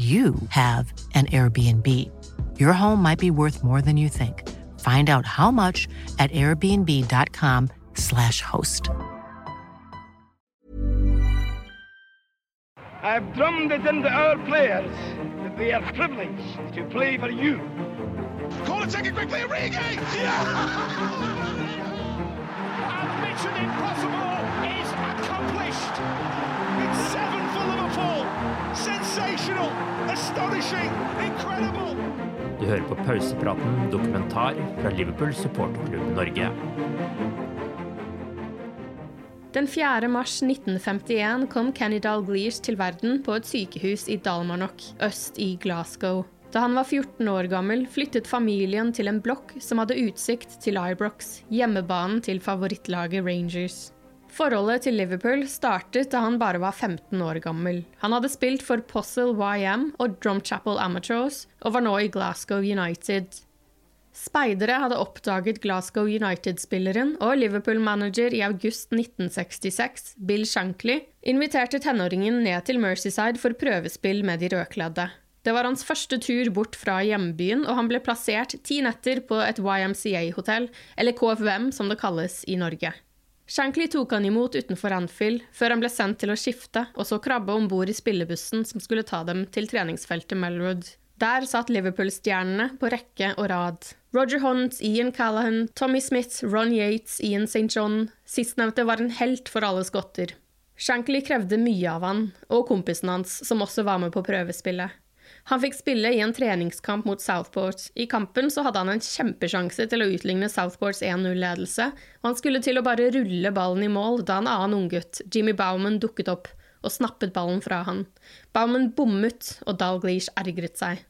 you have an Airbnb. Your home might be worth more than you think. Find out how much at airbnb.com/slash host. I've drummed it into our players that they are privileged to play for you. Corner taken quickly, Origi! And Mission Impossible is accomplished. It's Du hører på Pausepraten dokumentar fra Liverpool supporterklubb Norge. Den 4. mars 1951 kom Kenny Dalglish til verden på et sykehus i Dalmarnock, øst i Glasgow. Da han var 14 år gammel, flyttet familien til en blokk som hadde utsikt til Ibrox, hjemmebanen til favorittlaget Rangers. Forholdet til Liverpool startet da han bare var 15 år gammel. Han hadde spilt for Possel YM og Drumchapel Amateurs, og var nå i Glasgow United. Speidere hadde oppdaget Glasgow United-spilleren, og Liverpool-manager i august 1966, Bill Shankly, inviterte tenåringen ned til Merseyside for prøvespill med de rødkledde. Det var hans første tur bort fra hjembyen, og han ble plassert ti netter på et YMCA-hotell, eller KFUM som det kalles i Norge. Shankly tok han imot utenfor Anfield, før han ble sendt til å skifte, og så krabbe om bord i spillebussen som skulle ta dem til treningsfeltet Melwood. Der satt Liverpool-stjernene på rekke og rad. Roger Hunt, Ian Callahan, Tommy Smith, Ron Yates, Ian St. John. Sistnevnte var en helt for alle skotter. Shankly krevde mye av han, og kompisen hans, som også var med på prøvespillet. Han fikk spille i en treningskamp mot Southport. I kampen så hadde han en kjempesjanse til å utligne Southports 1-0-ledelse, og han skulle til å bare rulle ballen i mål da en annen unggutt, Jimmy Bauman, dukket opp og snappet ballen fra han. Bauman bommet, og Dalglish ergret seg.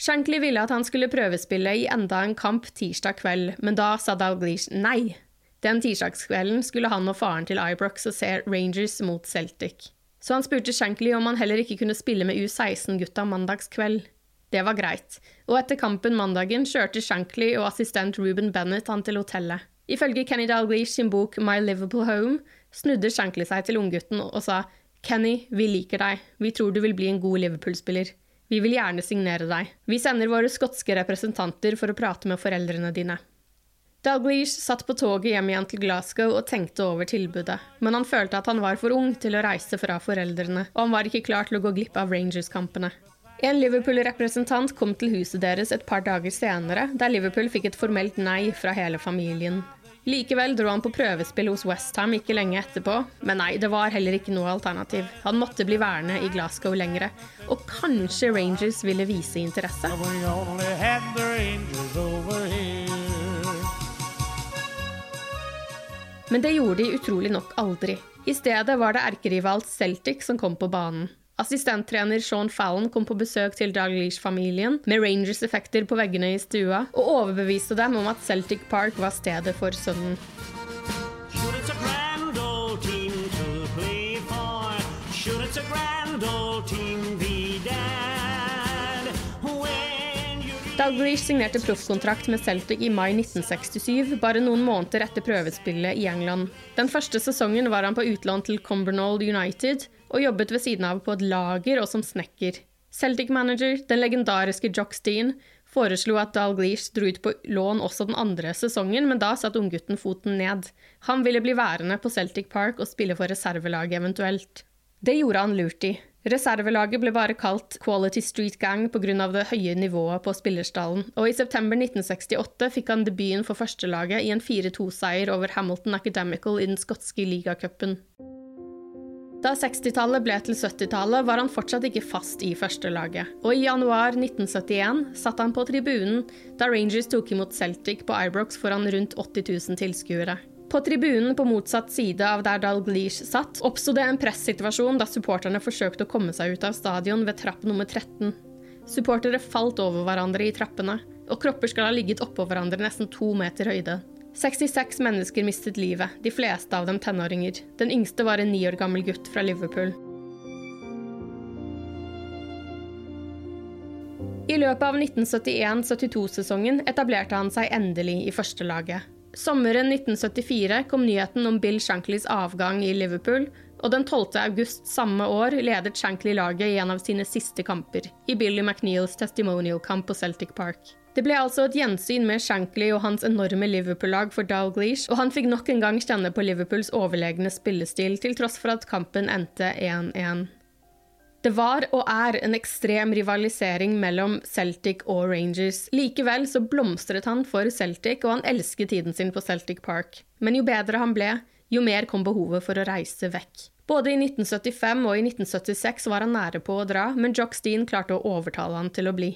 Shankly ville at han skulle prøvespille i enda en kamp tirsdag kveld, men da sa Dalglish nei. Den tirsdagskvelden skulle han og faren til Ibrox og se Rangers mot Celtic. Så han spurte Shankly om han heller ikke kunne spille med U16-gutta mandagskveld. Det var greit, og etter kampen mandagen kjørte Shankly og assistent Ruben Bennett han til hotellet. Ifølge Kenny Dalglish sin bok My Liverpool Home snudde Shankly seg til unggutten og sa Kenny, vi liker deg, vi tror du vil bli en god Liverpool-spiller. Vi vil gjerne signere deg. Vi sender våre skotske representanter for å prate med foreldrene dine. Dalglish satt på toget hjem igjen til Glasgow og tenkte over tilbudet, men han følte at han var for ung til å reise fra foreldrene, og han var ikke klar til å gå glipp av Rangers-kampene. En Liverpool-representant kom til huset deres et par dager senere, der Liverpool fikk et formelt nei fra hele familien. Likevel dro han på prøvespill hos Westham ikke lenge etterpå, men nei, det var heller ikke noe alternativ. Han måtte bli værende i Glasgow lengre, og kanskje Rangers ville vise interesse. Men det gjorde de utrolig nok aldri. I stedet var det erkerival Celtic som kom på banen. Assistenttrener Sean Fallon kom på besøk til Dalglish-familien med Rangers-effekter på veggene i stua, og overbeviste dem om at Celtic Park var stedet for sønnen. Dalglish signerte proffkontrakt med Celtic i mai 1967, bare noen måneder etter prøvespillet i England. Den første sesongen var han på utlån til Cumbernauld United, og jobbet ved siden av på et lager og som snekker. Celtic-manager, den legendariske Jock Steen, foreslo at Dalglish dro ut på lån også den andre sesongen, men da satte unggutten foten ned. Han ville bli værende på Celtic Park og spille for reservelaget eventuelt. Det gjorde han lurt i. Reservelaget ble bare kalt Quality Street Gang pga. det høye nivået på spillerstallen, og i september 1968 fikk han debuten for førstelaget i en 4-2-seier over Hamilton Academical i den skotske ligacupen. Da 60-tallet ble til 70-tallet, var han fortsatt ikke fast i førstelaget, og i januar 1971 satt han på tribunen da Rangers tok imot Celtic på Ibrox foran rundt 80 000 tilskuere. På tribunen på motsatt side av der Dalglish satt, oppsto det en pressituasjon da supporterne forsøkte å komme seg ut av stadion ved trapp nummer 13. Supportere falt over hverandre i trappene, og kropper skal ha ligget oppå hverandre nesten to meter høyde. 66 mennesker mistet livet, de fleste av dem tenåringer. Den yngste var en ni år gammel gutt fra Liverpool. I løpet av 1971-72-sesongen etablerte han seg endelig i førstelaget. Sommeren 1974 kom nyheten om Bill Shankleys avgang i Liverpool, og den 12. august samme år ledet Shankly laget i en av sine siste kamper, i Billy McNeils testimonial-kamp på Celtic Park. Det ble altså et gjensyn med Shankly og hans enorme Liverpool-lag for Dalglish, og han fikk nok en gang kjenne på Liverpools overlegne spillestil, til tross for at kampen endte 1-1. Det var og er en ekstrem rivalisering mellom Celtic og Rangers. Likevel så blomstret han for Celtic, og han elsket tiden sin på Celtic Park. Men jo bedre han ble, jo mer kom behovet for å reise vekk. Både i 1975 og i 1976 var han nære på å dra, men Jock Steen klarte å overtale han til å bli.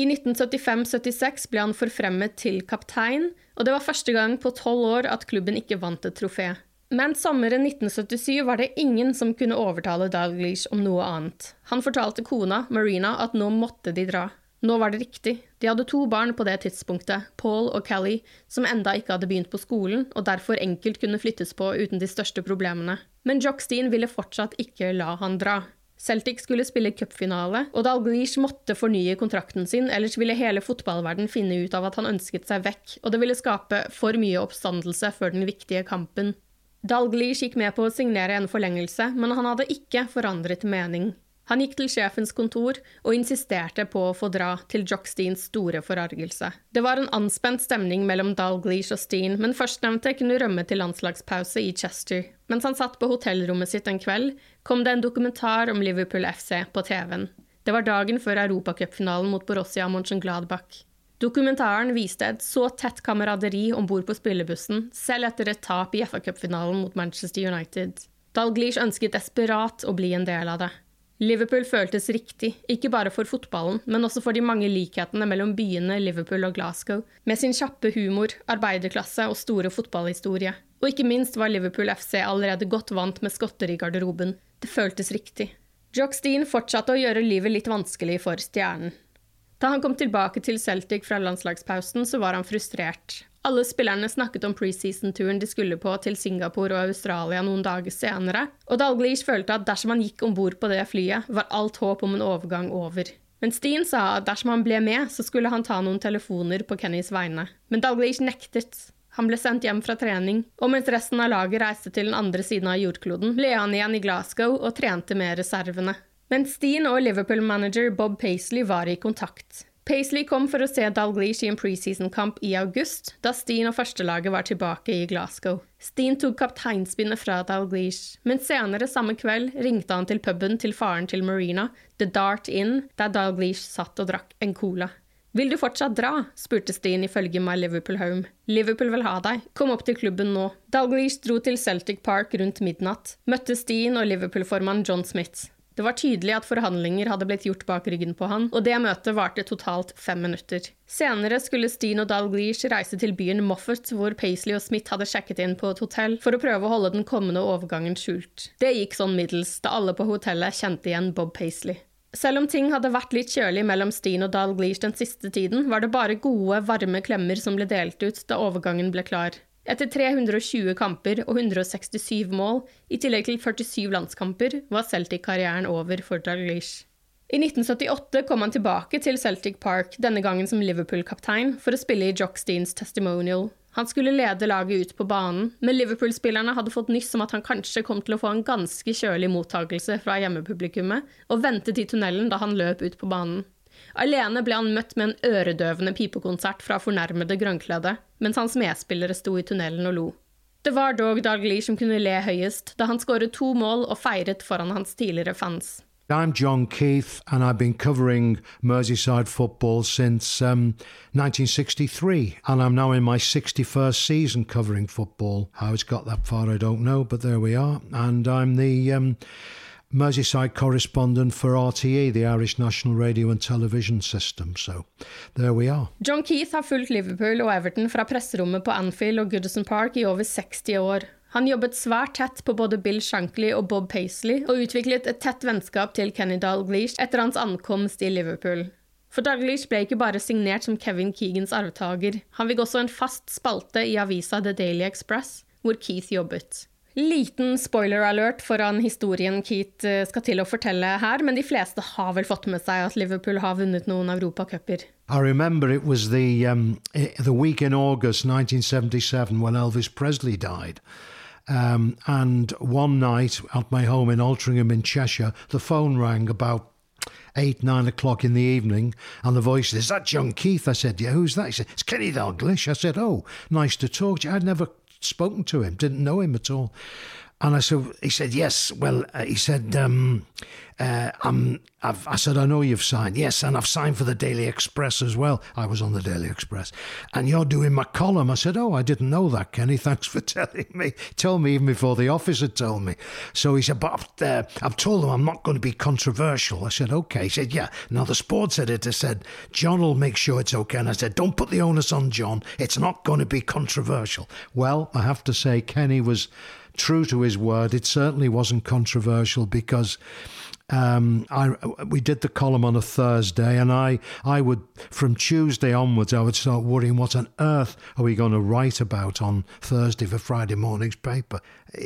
I 1975-76 ble han forfremmet til kaptein, og det var første gang på tolv år at klubben ikke vant et trofé. Men sommeren 1977 var det ingen som kunne overtale Dalglish om noe annet. Han fortalte kona, Marina, at nå måtte de dra. Nå var det riktig. De hadde to barn på det tidspunktet, Paul og Callie, som enda ikke hadde begynt på skolen, og derfor enkelt kunne flyttes på uten de største problemene. Men Jockstein ville fortsatt ikke la han dra. Celtic skulle spille cupfinale, og Dalglish måtte fornye kontrakten sin, ellers ville hele fotballverden finne ut av at han ønsket seg vekk, og det ville skape for mye oppstandelse før den viktige kampen. Dalglish gikk med på å signere en forlengelse, men han hadde ikke forandret mening. Han gikk til sjefens kontor og insisterte på å få dra, til Jocksteins store forargelse. Det var en anspent stemning mellom Dalglish og Steen, men førstnevnte kunne rømme til landslagspause i Chester. Mens han satt på hotellrommet sitt en kveld, kom det en dokumentar om Liverpool FC på TV-en. Det var dagen før europacupfinalen mot Borussia Mönchengladbach. Dokumentaren viste et så tett kameraderi om bord på spillebussen, selv etter et tap i FA-cupfinalen mot Manchester United. Dalglish ønsket desperat å bli en del av det. Liverpool føltes riktig, ikke bare for fotballen, men også for de mange likhetene mellom byene Liverpool og Glasgow, med sin kjappe humor, arbeiderklasse og store fotballhistorie. Og ikke minst var Liverpool FC allerede godt vant med skotter i garderoben. Det føltes riktig. Jock Steen fortsatte å gjøre livet litt vanskelig for stjernen. Da han kom tilbake til Celtic fra landslagspausen, så var han frustrert. Alle spillerne snakket om preseason-turen de skulle på til Singapore og Australia noen dager senere, og Dalglish følte at dersom han gikk om bord på det flyet, var alt håp om en overgang over. Men Steen sa at dersom han ble med, så skulle han ta noen telefoner på Kennys vegne. Men Dalglish nektet. Han ble sendt hjem fra trening, og mens resten av laget reiste til den andre siden av jordkloden, ble han igjen i Glasgow og trente med reservene. Men Steen og Liverpool-manager Bob Paisley var i kontakt. Paisley kom for å se Dalglish i en preseason-kamp i august, da Steen og førstelaget var tilbake i Glasgow. Steen tok kapteinspinnet fra Dalglish, men senere samme kveld ringte han til puben til faren til Marina, The Dart Inn, der Dalglish satt og drakk en cola. Vil du fortsatt dra? spurte Steen ifølge My Liverpool Home. Liverpool vil ha deg, kom opp til klubben nå. Dalglish dro til Celtic Park rundt midnatt, møtte Steen og Liverpool-formann John Smith. Det var tydelig at forhandlinger hadde blitt gjort bak ryggen på han, og det møtet varte totalt fem minutter. Senere skulle Steen og Dalglish reise til byen Moffat, hvor Paisley og Smith hadde sjekket inn på et hotell for å prøve å holde den kommende overgangen skjult. Det gikk sånn middels, da alle på hotellet kjente igjen Bob Paisley. Selv om ting hadde vært litt kjølig mellom Steen og Dalglish den siste tiden, var det bare gode, varme klemmer som ble delt ut da overgangen ble klar. Etter 320 kamper og 167 mål, i tillegg til 47 landskamper, var Celtic-karrieren over for Dalglish. I 1978 kom han tilbake til Celtic Park, denne gangen som Liverpool-kaptein, for å spille i Jock Steens testimonial. Han skulle lede laget ut på banen, men Liverpool-spillerne hadde fått nyss om at han kanskje kom til å få en ganske kjølig mottakelse fra hjemmepublikummet, og ventet i tunnelen da han løp ut på banen. Alene ble han møtt med en øredøvende pipekonsert fra fornærmede grønnkledde, mens hans medspillere sto i tunnelen og lo. Det var dog Dalglish som kunne le høyest, da han skåret to mål og feiret foran hans tidligere fans. I'm John Keith, and I've been covering Merseyside football since um, 1963, and I'm now in my 61st season covering football. How it's got that far, I don't know, but there we are. And I'm the um, Merseyside correspondent for RTE, the Irish National Radio and Television System. So there we are. John Keith har fulgt Liverpool og Everton fra presserommet på Anfield og Goodison Park i over 60 år. Han jobbet svært tett på både Bill Shankly og Bob Paisley, og utviklet et tett vennskap til Kenny Dalglish etter hans ankomst i Liverpool. For Dalglish ble ikke bare signert som Kevin Keegans arvtaker, han fikk også en fast spalte i avisa The Daily Express, hvor Keith jobbet. Liten spoiler alert foran historien eh, skal til å fortelle her, men de fleste har vel fått med seg at Liverpool har vunnet noen europacuper. I remember it was the um, the week in August 1977 when Elvis Presley died. Um, and one night at my home in Altrincham in Cheshire, the phone rang about eight, nine o'clock in the evening, and the voice said, Is that John Keith? I said, Yeah, who's that? He said, It's Kenny Dalglish. I said, Oh, nice to talk to you. I'd never spoken to him, didn't know him at all. And I said, he said, yes. Well, uh, he said, um, uh, I'm, I've, I said, I know you've signed. Yes, and I've signed for the Daily Express as well. I was on the Daily Express. And you're doing my column. I said, oh, I didn't know that, Kenny. Thanks for telling me. Told me even before the officer told me. So he said, but I've, uh, I've told them I'm not going to be controversial. I said, okay. He said, yeah. Now the sports editor said, John will make sure it's okay. And I said, don't put the onus on John. It's not going to be controversial. Well, I have to say, Kenny was true to his word. It certainly wasn't controversial because um, I we did the column on a Thursday, and I I would from Tuesday onwards I would start worrying what on earth are we going to write about on Thursday for Friday morning's paper.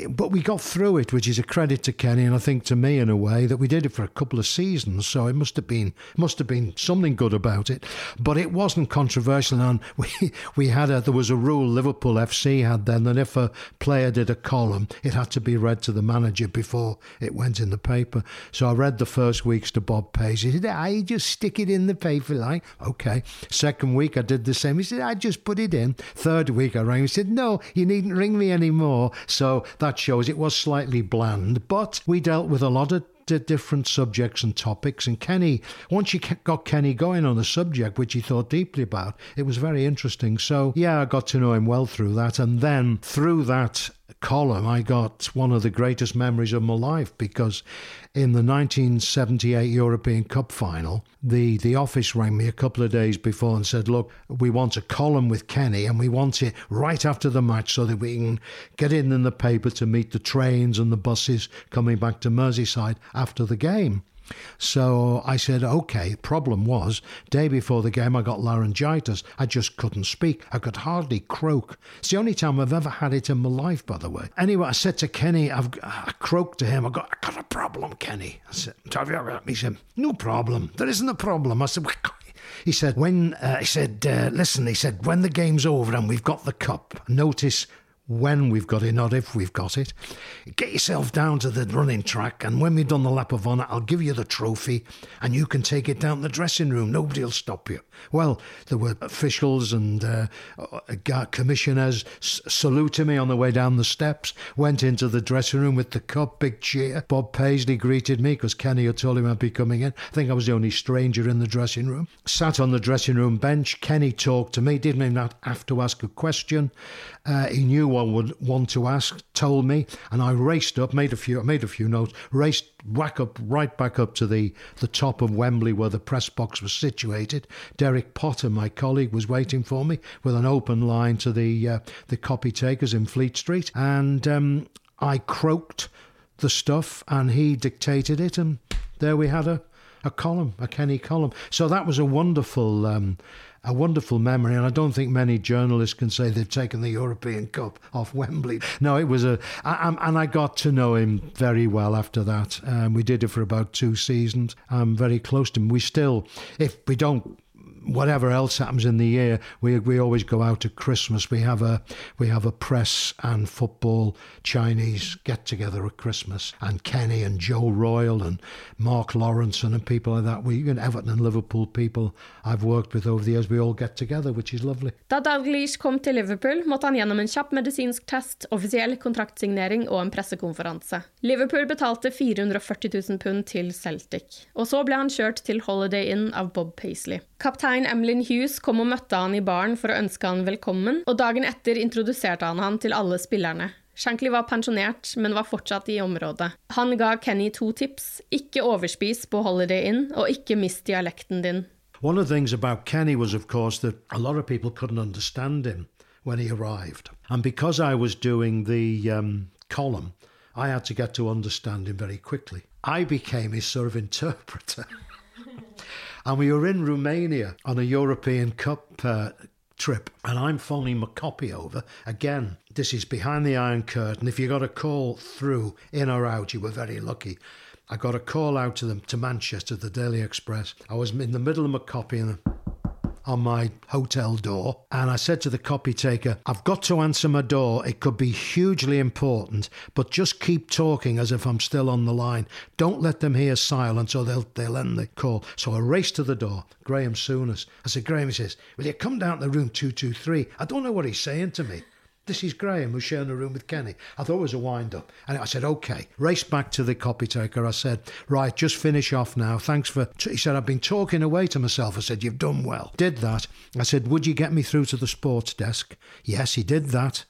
But we got through it, which is a credit to Kenny and I think to me in a way that we did it for a couple of seasons. So it must have been must have been something good about it. But it wasn't controversial, and we we had a there was a rule Liverpool FC had then that if a player did a column, it had to be read to the manager before it went in the paper. So I read the first weeks to Bob Page. He said, ah, I just stick it in the paper like, okay. Second week I did the same. He said, I just put it in. Third week I rang. He said, no, you needn't ring me anymore. So that shows it was slightly bland, but we dealt with a lot of different subjects and topics. And Kenny, once you got Kenny going on a subject, which he thought deeply about, it was very interesting. So, yeah, I got to know him well through that. And then through that column, I got one of the greatest memories of my life because in the 1978 European Cup final, the, the office rang me a couple of days before and said, Look, we want a column with Kenny and we want it right after the match so that we can get in in the paper to meet the trains and the buses coming back to Merseyside after the game. So I said, okay. Problem was, day before the game, I got laryngitis. I just couldn't speak. I could hardly croak. It's the only time I've ever had it in my life, by the way. Anyway, I said to Kenny, I've I croaked to him. I got, I got a problem, Kenny. I said, have you ever, he said, no problem. There isn't a problem. I said, he said, when, uh, he said, uh, listen, he said, when the game's over and we've got the cup, notice when we've got it, not if we've got it. Get yourself down to the running track, and when we've done the lap of honour, I'll give you the trophy, and you can take it down the dressing room. Nobody'll stop you. Well, there were officials and uh, uh commissioners saluting me on the way down the steps. Went into the dressing room with the cup, big cheer. Bob Paisley greeted me because Kenny had told him I'd be coming in. I think I was the only stranger in the dressing room. Sat on the dressing room bench. Kenny talked to me. Didn't even have to ask a question. Uh, he knew I would want to ask, told me, and I raced up, made a few, made a few notes, raced back up, right back up to the, the top of Wembley where the press box was situated. Derek Potter, my colleague, was waiting for me with an open line to the uh, the copy takers in Fleet Street, and um, I croaked the stuff, and he dictated it, and there we had a a column, a Kenny column. So that was a wonderful. Um, a wonderful memory, and I don't think many journalists can say they've taken the European Cup off Wembley. No, it was a, I, and I got to know him very well after that. Um, we did it for about two seasons. I'm very close to him. We still, if we don't whatever else happens in the year, we we always go out at Christmas. We have a we have a press and football Chinese get together at Christmas, and Kenny and Joe Royal and Mark Lawrence and people like that. We and Everton and Liverpool people I've worked with over the years. We all get together, which is lovely. Da Dalglish kom til Liverpool, måtte han gjennom en kjapp medisinsk test, offisiell kontraktsignering og en pressekonferanse. Liverpool betalte 440 000 pund til Celtic, og så ble han kjørt til Holiday Inn av Bob Paisley. Kaptein Emlyn Hughes kom og møtte han i baren for å ønske han velkommen, og dagen etter introduserte han han til alle spillerne. Shankly var pensjonert, men var fortsatt i området. Han ga Kenny to tips. Ikke overspis på Holiday Inn, og ikke mist dialekten din. One of the things about Kenny was, of course, that a lot of people couldn't understand him when he arrived. And because I was doing the um, column, I had to get to understand him very quickly. I became his sort of interpreter. And we were in Romania on a European Cup uh, trip, and I'm phoning my copy over. Again, this is behind the Iron Curtain. If you got a call through, in or out, you were very lucky. I got a call out to them to Manchester, the Daily Express. I was in the middle of my copy, and on my hotel door. And I said to the copy taker, I've got to answer my door. It could be hugely important, but just keep talking as if I'm still on the line. Don't let them hear silence or they'll, they'll end the call. So I raced to the door. Graham Souness. I said, Graham, he says, Will you come down to room 223? I don't know what he's saying to me. This is Graham who's sharing a room with Kenny. I thought it was a wind up. And I said, okay. Raced back to the copy taker. I said, right, just finish off now. Thanks for. He said, I've been talking away to myself. I said, you've done well. Did that. I said, would you get me through to the sports desk? Yes, he did that.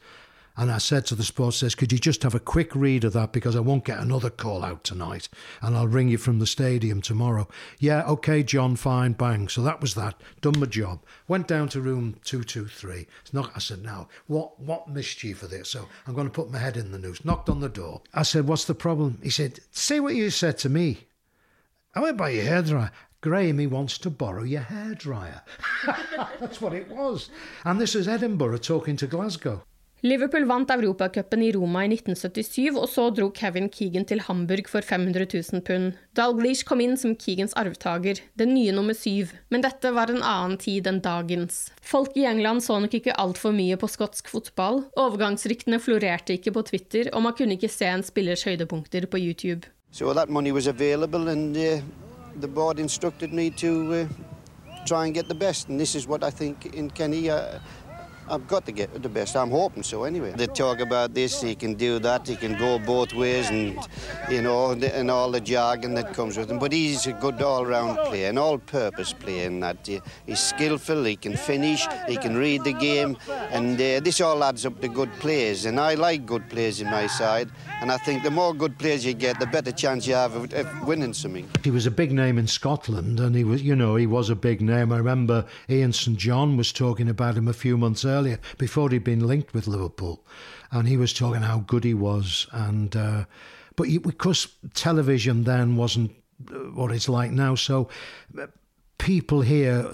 And I said to the sports desk, could you just have a quick read of that because I won't get another call out tonight and I'll ring you from the stadium tomorrow. Yeah, okay, John, fine, bang. So that was that. Done my job. Went down to room 223. It's not, I said, now, what, what mischief are this? So I'm going to put my head in the noose. Knocked on the door. I said, what's the problem? He said, say what you said to me. I went by your hairdryer. Graham, he wants to borrow your hairdryer. That's what it was. And this is Edinburgh talking to Glasgow. Liverpool vant Europacupen i Roma i 1977, og så dro Kevin Keegan til Hamburg for 500 000 pund. Dalglish kom inn som Keegans arvtaker, den nye nummer syv, men dette var en annen tid enn dagens. Folk i England så nok ikke altfor mye på skotsk fotball, overgangsryktene florerte ikke på Twitter, og man kunne ikke se en spillers høydepunkter på YouTube. So that money was available and uh, the board instructed me to uh, try and get the best and this I think I've got to get the best. I'm hoping so anyway. They talk about this, he can do that, he can go both ways, and you know, and all the jargon that comes with him. But he's a good all-round player, an all-purpose player. In that he's skillful, he can finish, he can read the game, and uh, this all adds up to good players. And I like good players in my side. And I think the more good players you get, the better chance you have of, of, winning something. He was a big name in Scotland, and he was, you know, he was a big name. I remember Ian St John was talking about him a few months earlier, before he'd been linked with Liverpool, and he was talking how good he was. And uh, but you, because television then wasn't uh, what it's like now, so uh, people here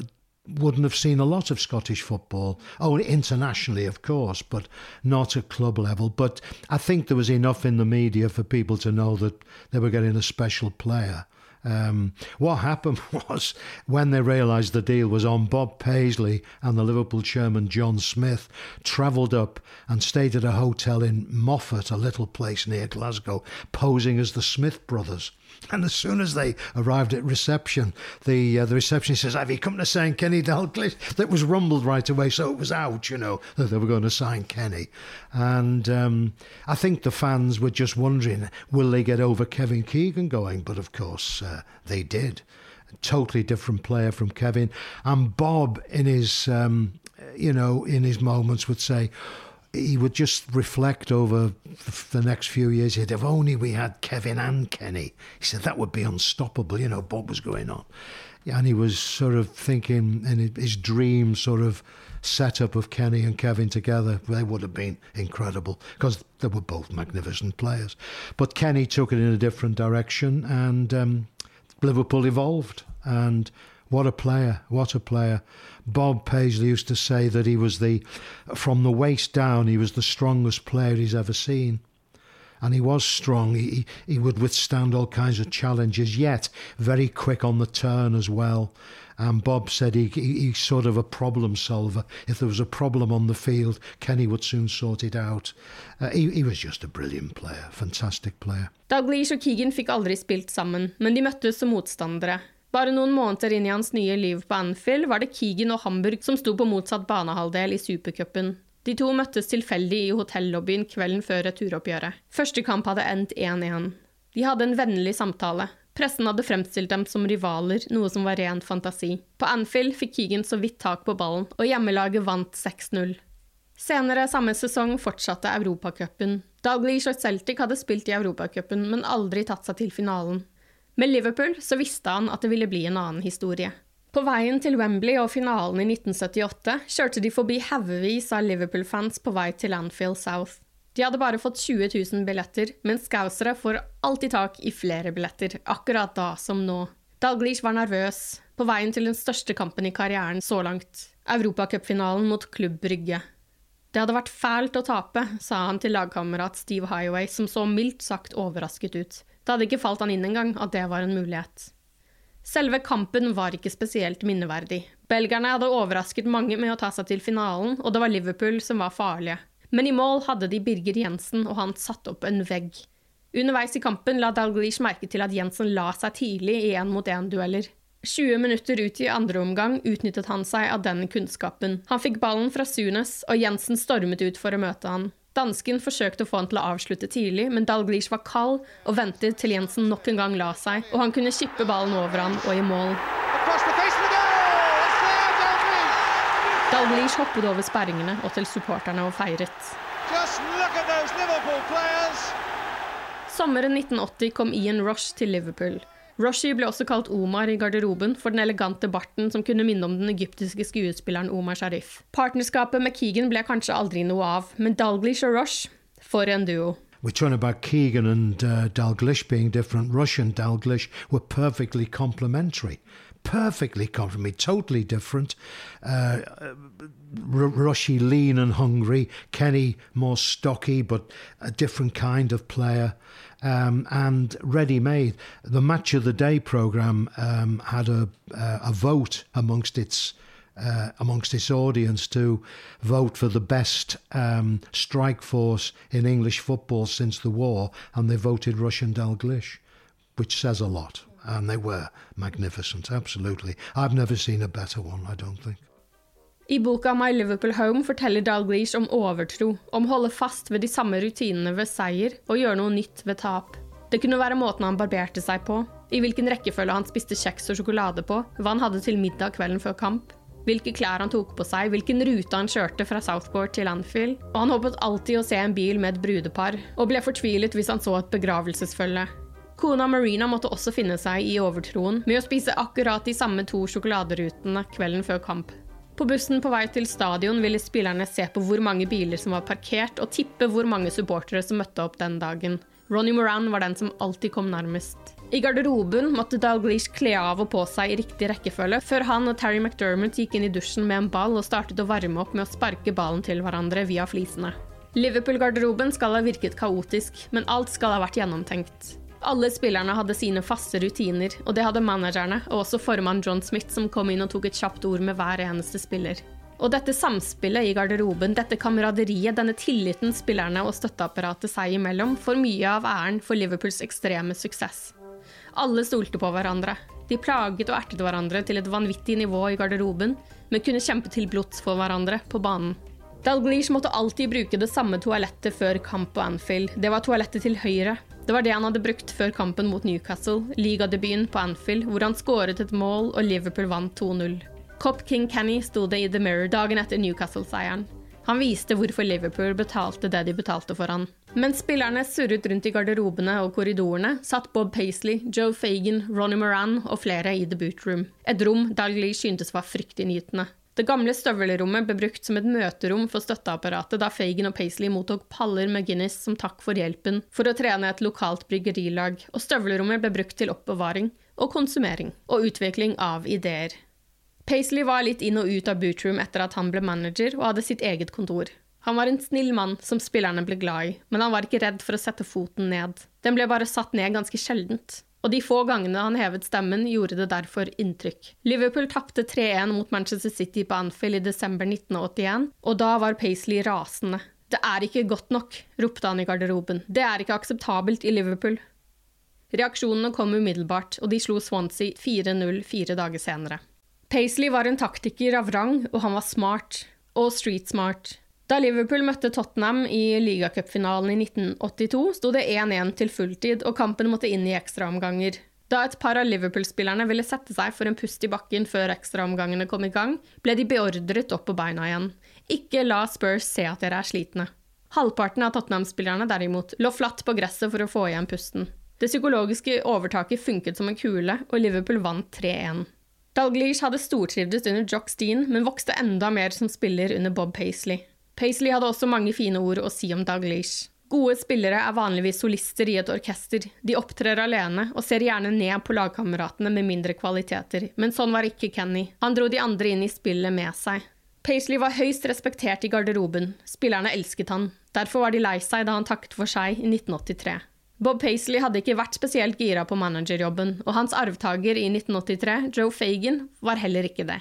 wouldn't have seen a lot of Scottish football. Oh, internationally, of course, but not at club level. But I think there was enough in the media for people to know that they were getting a special player. Um, what happened was when they realised the deal was on, Bob Paisley and the Liverpool chairman John Smith travelled up and stayed at a hotel in Moffat, a little place near Glasgow, posing as the Smith brothers. And as soon as they arrived at reception, the uh, the receptionist says, "Have you come to sign Kenny Dalglish?" That was rumbled right away, so it was out, you know, that they were going to sign Kenny. And um, I think the fans were just wondering, will they get over Kevin Keegan going? But of course, uh, they did. A totally different player from Kevin. And Bob, in his um, you know, in his moments, would say he would just reflect over the next few years. He'd if only we had Kevin and Kenny. He said that would be unstoppable. You know, Bob was going on, and he was sort of thinking in his dream sort of setup of Kenny and Kevin together. They would have been incredible because they were both magnificent players. But Kenny took it in a different direction, and um, Liverpool evolved, and what a player! What a player! Bob Paisley used to say that he was the, from the waist down, he was the strongest player he's ever seen. And he was strong. He, he would withstand all kinds of challenges, yet very quick on the turn as well. And Bob said he, he, he's sort of a problem solver. If there was a problem on the field, Kenny would soon sort it out. Uh, he, he was just a brilliant player, fantastic player. Dalglish og Keegan fikk aldri spilt sammen, men de møttes som motstandere. Bare noen måneder inn i hans nye liv på Anfield var det Keegan og Hamburg som sto på motsatt banehalvdel i supercupen. De to møttes tilfeldig i hotellobbyen kvelden før returoppgjøret. Første kamp hadde endt 1-1. De hadde en vennlig samtale. Pressen hadde fremstilt dem som rivaler, noe som var ren fantasi. På Anfield fikk Keegan så vidt tak på ballen, og hjemmelaget vant 6-0. Senere samme sesong fortsatte Europacupen. Dalglish og Celtic hadde spilt i Europacupen, men aldri tatt seg til finalen. Med Liverpool så visste han at det ville bli en annen historie. På veien til Wembley og finalen i 1978 kjørte de forbi haugevis av Liverpool-fans på vei til Anfield South. De hadde bare fått 20 000 billetter, men skausere får alltid tak i flere billetter, akkurat da som nå. Dalglish var nervøs, på veien til den største kampen i karrieren så langt, europacupfinalen mot Klubb Brygge. Det hadde vært fælt å tape, sa han til lagkamerat Steve Highway, som så mildt sagt overrasket ut. Det hadde ikke falt han inn engang at det var en mulighet. Selve kampen var ikke spesielt minneverdig. Belgierne hadde overrasket mange med å ta seg til finalen, og det var Liverpool som var farlige. Men i mål hadde de Birger Jensen, og han satte opp en vegg. Underveis i kampen la Dalglish merke til at Jensen la seg tidlig i én-mot-én-dueller. 20 minutter ut i andre omgang utnyttet han seg av den kunnskapen. Han fikk ballen fra Sunes, og Jensen stormet ut for å møte han. Dansken forsøkte å få han til å avslutte tidlig, men Dalglish var kald og ventet til Jensen nok en gang la seg, og han kunne kippe ballen over han og i mål. Dalglish hoppet over sperringene og til supporterne og feiret. Sommeren 1980 kom Ian Rosh til Liverpool. Roshi ble også kalt Omar i garderoben for den elegante barten som kunne minne om den egyptiske skuespilleren Omar Sharif. Partnerskapet med Keegan ble kanskje aldri noe av, men Dalglish og Rosh, for en duo. We're talking about Keegan and uh, Dalglish being different. Russian Dalglish were perfectly complementary. Perfectly complementary, totally different. Uh, Rushy lean and hungry, Kenny more stocky but a different kind of player um, and ready made. The Match of the Day programme um, had a, uh, a vote amongst its. Uh, amongst its audience to vote for the best um, strike force in English football since the war, and they voted Russian Dalglish, which says a lot. And they were magnificent, absolutely. I've never seen a better one, I don't think. I boka My Liverpool Home forteller Dalglish om overtro, om å holde fast ved de samme rutinene ved seier og gjøre noe nytt ved tap. Det kunne være måten han barberte seg på, i hvilken rekkefølge han spiste kjeks og sjokolade på, hva han hadde til middag kvelden før kamp, hvilke klær han tok på seg, hvilken rute han kjørte fra Southport til Anfield, og han håpet alltid å se en bil med et brudepar, og ble fortvilet hvis han så et begravelsesfølge. Kona Marina måtte også finne seg i overtroen med å spise akkurat de samme to sjokoladerutene kvelden før kamp. På bussen på vei til stadion ville spillerne se på hvor mange biler som var parkert, og tippe hvor mange supportere som møtte opp den dagen. Ronny Moran var den som alltid kom nærmest. I garderoben måtte Dalglish kle av og på seg i riktig rekkefølge, før han og Terry McDermott gikk inn i dusjen med en ball og startet å varme opp med å sparke ballen til hverandre via flisene. Liverpool-garderoben skal ha virket kaotisk, men alt skal ha vært gjennomtenkt. Alle spillerne hadde sine faste rutiner, og det hadde managerne, og også formann John Smith, som kom inn og tok et kjapt ord med hver eneste spiller. Og dette samspillet i garderoben, dette kameraderiet, denne tilliten spillerne og støtteapparatet seg imellom, får mye av æren for Liverpools ekstreme suksess. Alle stolte på hverandre. De plaget og ertet hverandre til et vanvittig nivå i garderoben, men kunne kjempe til blods for hverandre på banen. Dalglish måtte alltid bruke det samme toalettet før kamp på Anfield. Det var toalettet til høyre, det var det han hadde brukt før kampen mot Newcastle, ligadebuten på Anfield, hvor han skåret et mål og Liverpool vant 2-0. Cop King Kenny sto det i The Mirror dagen etter Newcastle-seieren. Han viste hvorfor Liverpool betalte det de betalte for han. Mens spillerne surret rundt i garderobene og korridorene, satt Bob Paisley, Joe Fagan, Ronny Moran og flere i The Boot Room. Et rom Dalglish syntes var fryktinngytende. Det gamle støvelrommet ble brukt som et møterom for støtteapparatet da Fagan og Paisley mottok paller med Guinness som takk for hjelpen for å trene et lokalt bryggerilag, og støvelrommet ble brukt til oppbevaring, og konsumering og utvikling av ideer. Paisley var litt inn og ut av Bootroom etter at han ble manager og hadde sitt eget kontor. Han var en snill mann som spillerne ble glad i, men han var ikke redd for å sette foten ned. Den ble bare satt ned ganske sjeldent. Og de få gangene han hevet stemmen, gjorde det derfor inntrykk. Liverpool tapte 3-1 mot Manchester City på Anfield i desember 1981, og da var Paisley rasende. Det er ikke godt nok, ropte han i garderoben. Det er ikke akseptabelt i Liverpool. Reaksjonene kom umiddelbart, og de slo Swansea 4-0 fire dager senere. Paisley var en taktiker av rang, og han var smart. Og street smart. Da Liverpool møtte Tottenham i ligacupfinalen i 1982, sto det 1-1 til fulltid, og kampen måtte inn i ekstraomganger. Da et par av Liverpool-spillerne ville sette seg for en pust i bakken før ekstraomgangene kom i gang, ble de beordret opp på beina igjen. Ikke la Spurs se at dere er slitne. Halvparten av Tottenham-spillerne derimot lå flatt på gresset for å få igjen pusten. Det psykologiske overtaket funket som en kule, og Liverpool vant 3-1. Dalglish hadde stortrivdes under Jock Steen, men vokste enda mer som spiller under Bob Paisley. Paisley hadde også mange fine ord å si om Daglish. Gode spillere er vanligvis solister i et orkester. De opptrer alene og ser gjerne ned på lagkameratene med mindre kvaliteter, men sånn var ikke Kenny. Han dro de andre inn i spillet med seg. Paisley var høyst respektert i garderoben. Spillerne elsket han. Derfor var de lei seg da han takket for seg i 1983. Bob Paisley hadde ikke vært spesielt gira på managerjobben, og hans arvtaker i 1983, Joe Fagan, var heller ikke det.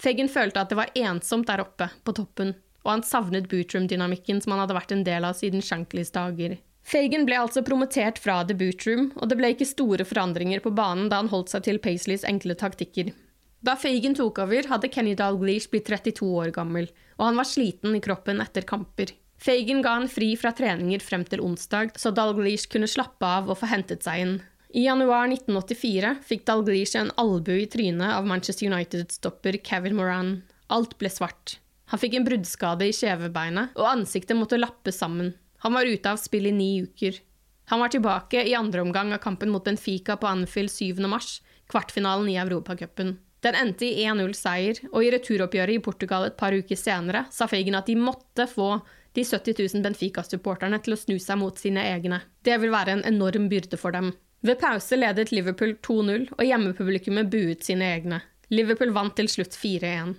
Fagan følte at det var ensomt der oppe, på toppen, og han savnet bootroom-dynamikken som han hadde vært en del av siden Shankleys dager. Fagan ble altså promotert fra The Bootroom, og det ble ikke store forandringer på banen da han holdt seg til Paisleys enkle taktikker. Da Fagan tok over, hadde Kenny Dalglish blitt 32 år gammel, og han var sliten i kroppen etter kamper. Fagan ga han fri fra treninger frem til onsdag, så Dalglish kunne slappe av og få hentet seg inn. I januar 1984 fikk Dalglish en albue i trynet av Manchester United-stopper Kevin Moran. Alt ble svart. Han fikk en bruddskade i kjevebeinet, og ansiktet måtte lappes sammen. Han var ute av spill i ni uker. Han var tilbake i andre omgang av kampen mot Benfica på Anfield 7. mars, kvartfinalen i Europacupen. Den endte i 1-0-seier, og i returoppgjøret i Portugal et par uker senere sa Fagan at de måtte få de 70 000 Benfica-supporterne til å snu seg mot sine egne. Det vil være en enorm byrde for dem. Ved pause ledet Liverpool 2-0, og hjemmepublikummet buet sine egne. Liverpool vant til slutt 4-1.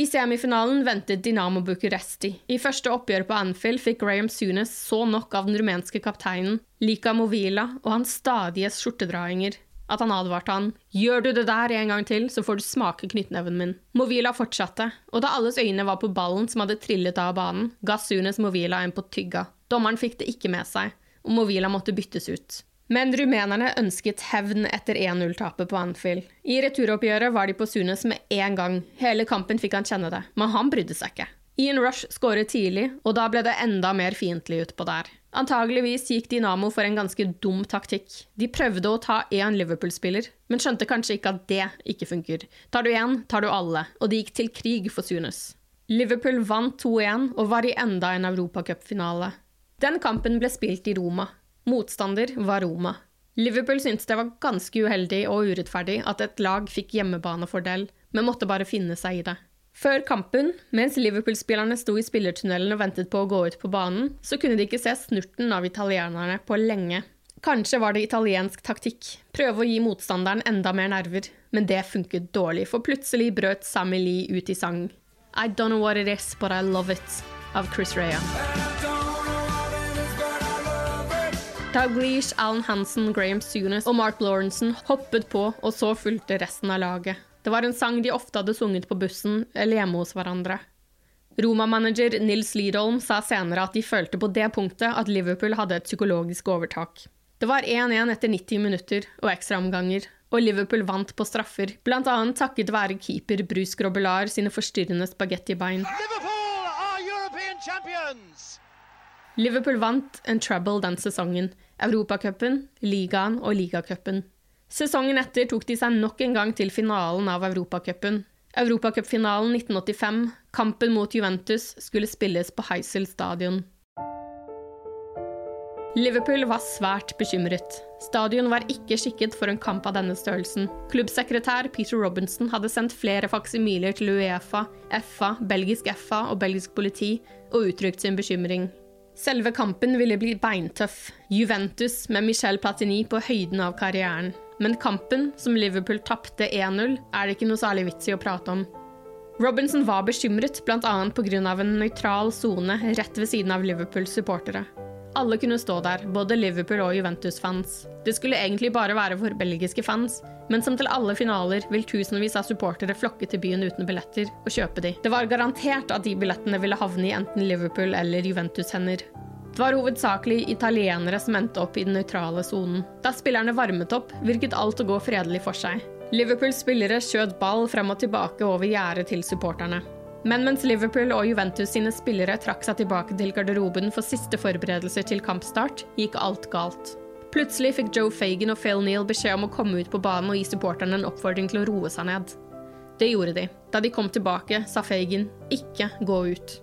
I semifinalen ventet Dinamo Bucuresti. I første oppgjør på Anfield fikk Graham Sunes så nok av den rumenske kapteinen Lika Movila og hans stadige skjortedrainger at han advarte han. Gjør du det der en gang til, så får du smake knyttneven min. Movila fortsatte, og da alles øyne var på ballen som hadde trillet av banen, ga Sunes Movila en på tygga. Dommeren fikk det ikke med seg, og Movila måtte byttes ut. Men rumenerne ønsket hevn etter 1-0-tapet på Anfield. I returoppgjøret var de på Sunes med én gang. Hele kampen fikk han kjenne det, men han brydde seg ikke. Ian Rush skåret tidlig, og da ble det enda mer fiendtlig utpå der. Antageligvis gikk Dinamo for en ganske dum taktikk. De prøvde å ta én Liverpool-spiller, men skjønte kanskje ikke at det ikke funker. Tar du én, tar du alle, og de gikk til krig for Sunes. Liverpool vant 2-1 og var i enda en europacupfinale. Den kampen ble spilt i Roma, Motstander var Roma. Liverpool syntes det var ganske uheldig og urettferdig at et lag fikk hjemmebanefordel, men måtte bare finne seg i det. Før kampen, mens Liverpool-spillerne sto i spillertunnelen og ventet på å gå ut på banen, så kunne de ikke se snurten av italienerne på lenge. Kanskje var det italiensk taktikk, prøve å gi motstanderen enda mer nerver, men det funket dårlig, for plutselig brøt Sammy Lee ut i sang. I don't know what it is, but I love it, av Chris Rea. Dalglish, Alan Hansen, Graham Sunes og Mark Lawrenson hoppet på, og så fulgte resten av laget. Det var en sang de ofte hadde sunget på bussen eller hjemme hos hverandre. Roma-manager Nils Lidholm sa senere at de følte på det punktet at Liverpool hadde et psykologisk overtak. Det var 1-1 etter 90 minutter og ekstraomganger, og Liverpool vant på straffer, bl.a. takket være keeper Bruce Grobelar sine forstyrrende spagettibein. Liverpool are European champions! Liverpool vant en trouble den sesongen. Europacupen, ligaen og ligacupen. Sesongen etter tok de seg nok en gang til finalen av Europacupen. Europacupfinalen 1985, kampen mot Juventus, skulle spilles på Heysel stadion. Liverpool var svært bekymret. Stadion var ikke skikket for en kamp av denne størrelsen. Klubbsekretær Peter Robinson hadde sendt flere faksimiler til Uefa, FA, belgisk FA og belgisk politi og uttrykt sin bekymring. Selve kampen ville bli beintøff. Juventus med Michel Platini på høyden av karrieren. Men kampen, som Liverpool tapte 1-0, er det ikke noe særlig vits i å prate om. Robinson var bekymret, bl.a. pga. en nøytral sone rett ved siden av Liverpools supportere. Alle kunne stå der, både Liverpool og Juventus-fans. Det skulle egentlig bare være for belgiske fans, men som til alle finaler vil tusenvis av supportere flokke til byen uten billetter og kjøpe de. Det var garantert at de billettene ville havne i enten Liverpool eller Juventus-hender. Det var hovedsakelig italienere som endte opp i den nøytrale sonen. Da spillerne varmet opp, virket alt å gå fredelig for seg. Liverpools spillere skjøt ball frem og tilbake over gjerdet til supporterne. Men mens Liverpool og Juventus sine spillere trakk seg tilbake til garderoben for siste forberedelser til kampstart, gikk alt galt. Plutselig fikk Joe Fagan og Phil Neal beskjed om å komme ut på banen og gi supporterne en oppfordring til å roe seg ned. Det gjorde de. Da de kom tilbake, sa Fagan ikke gå ut.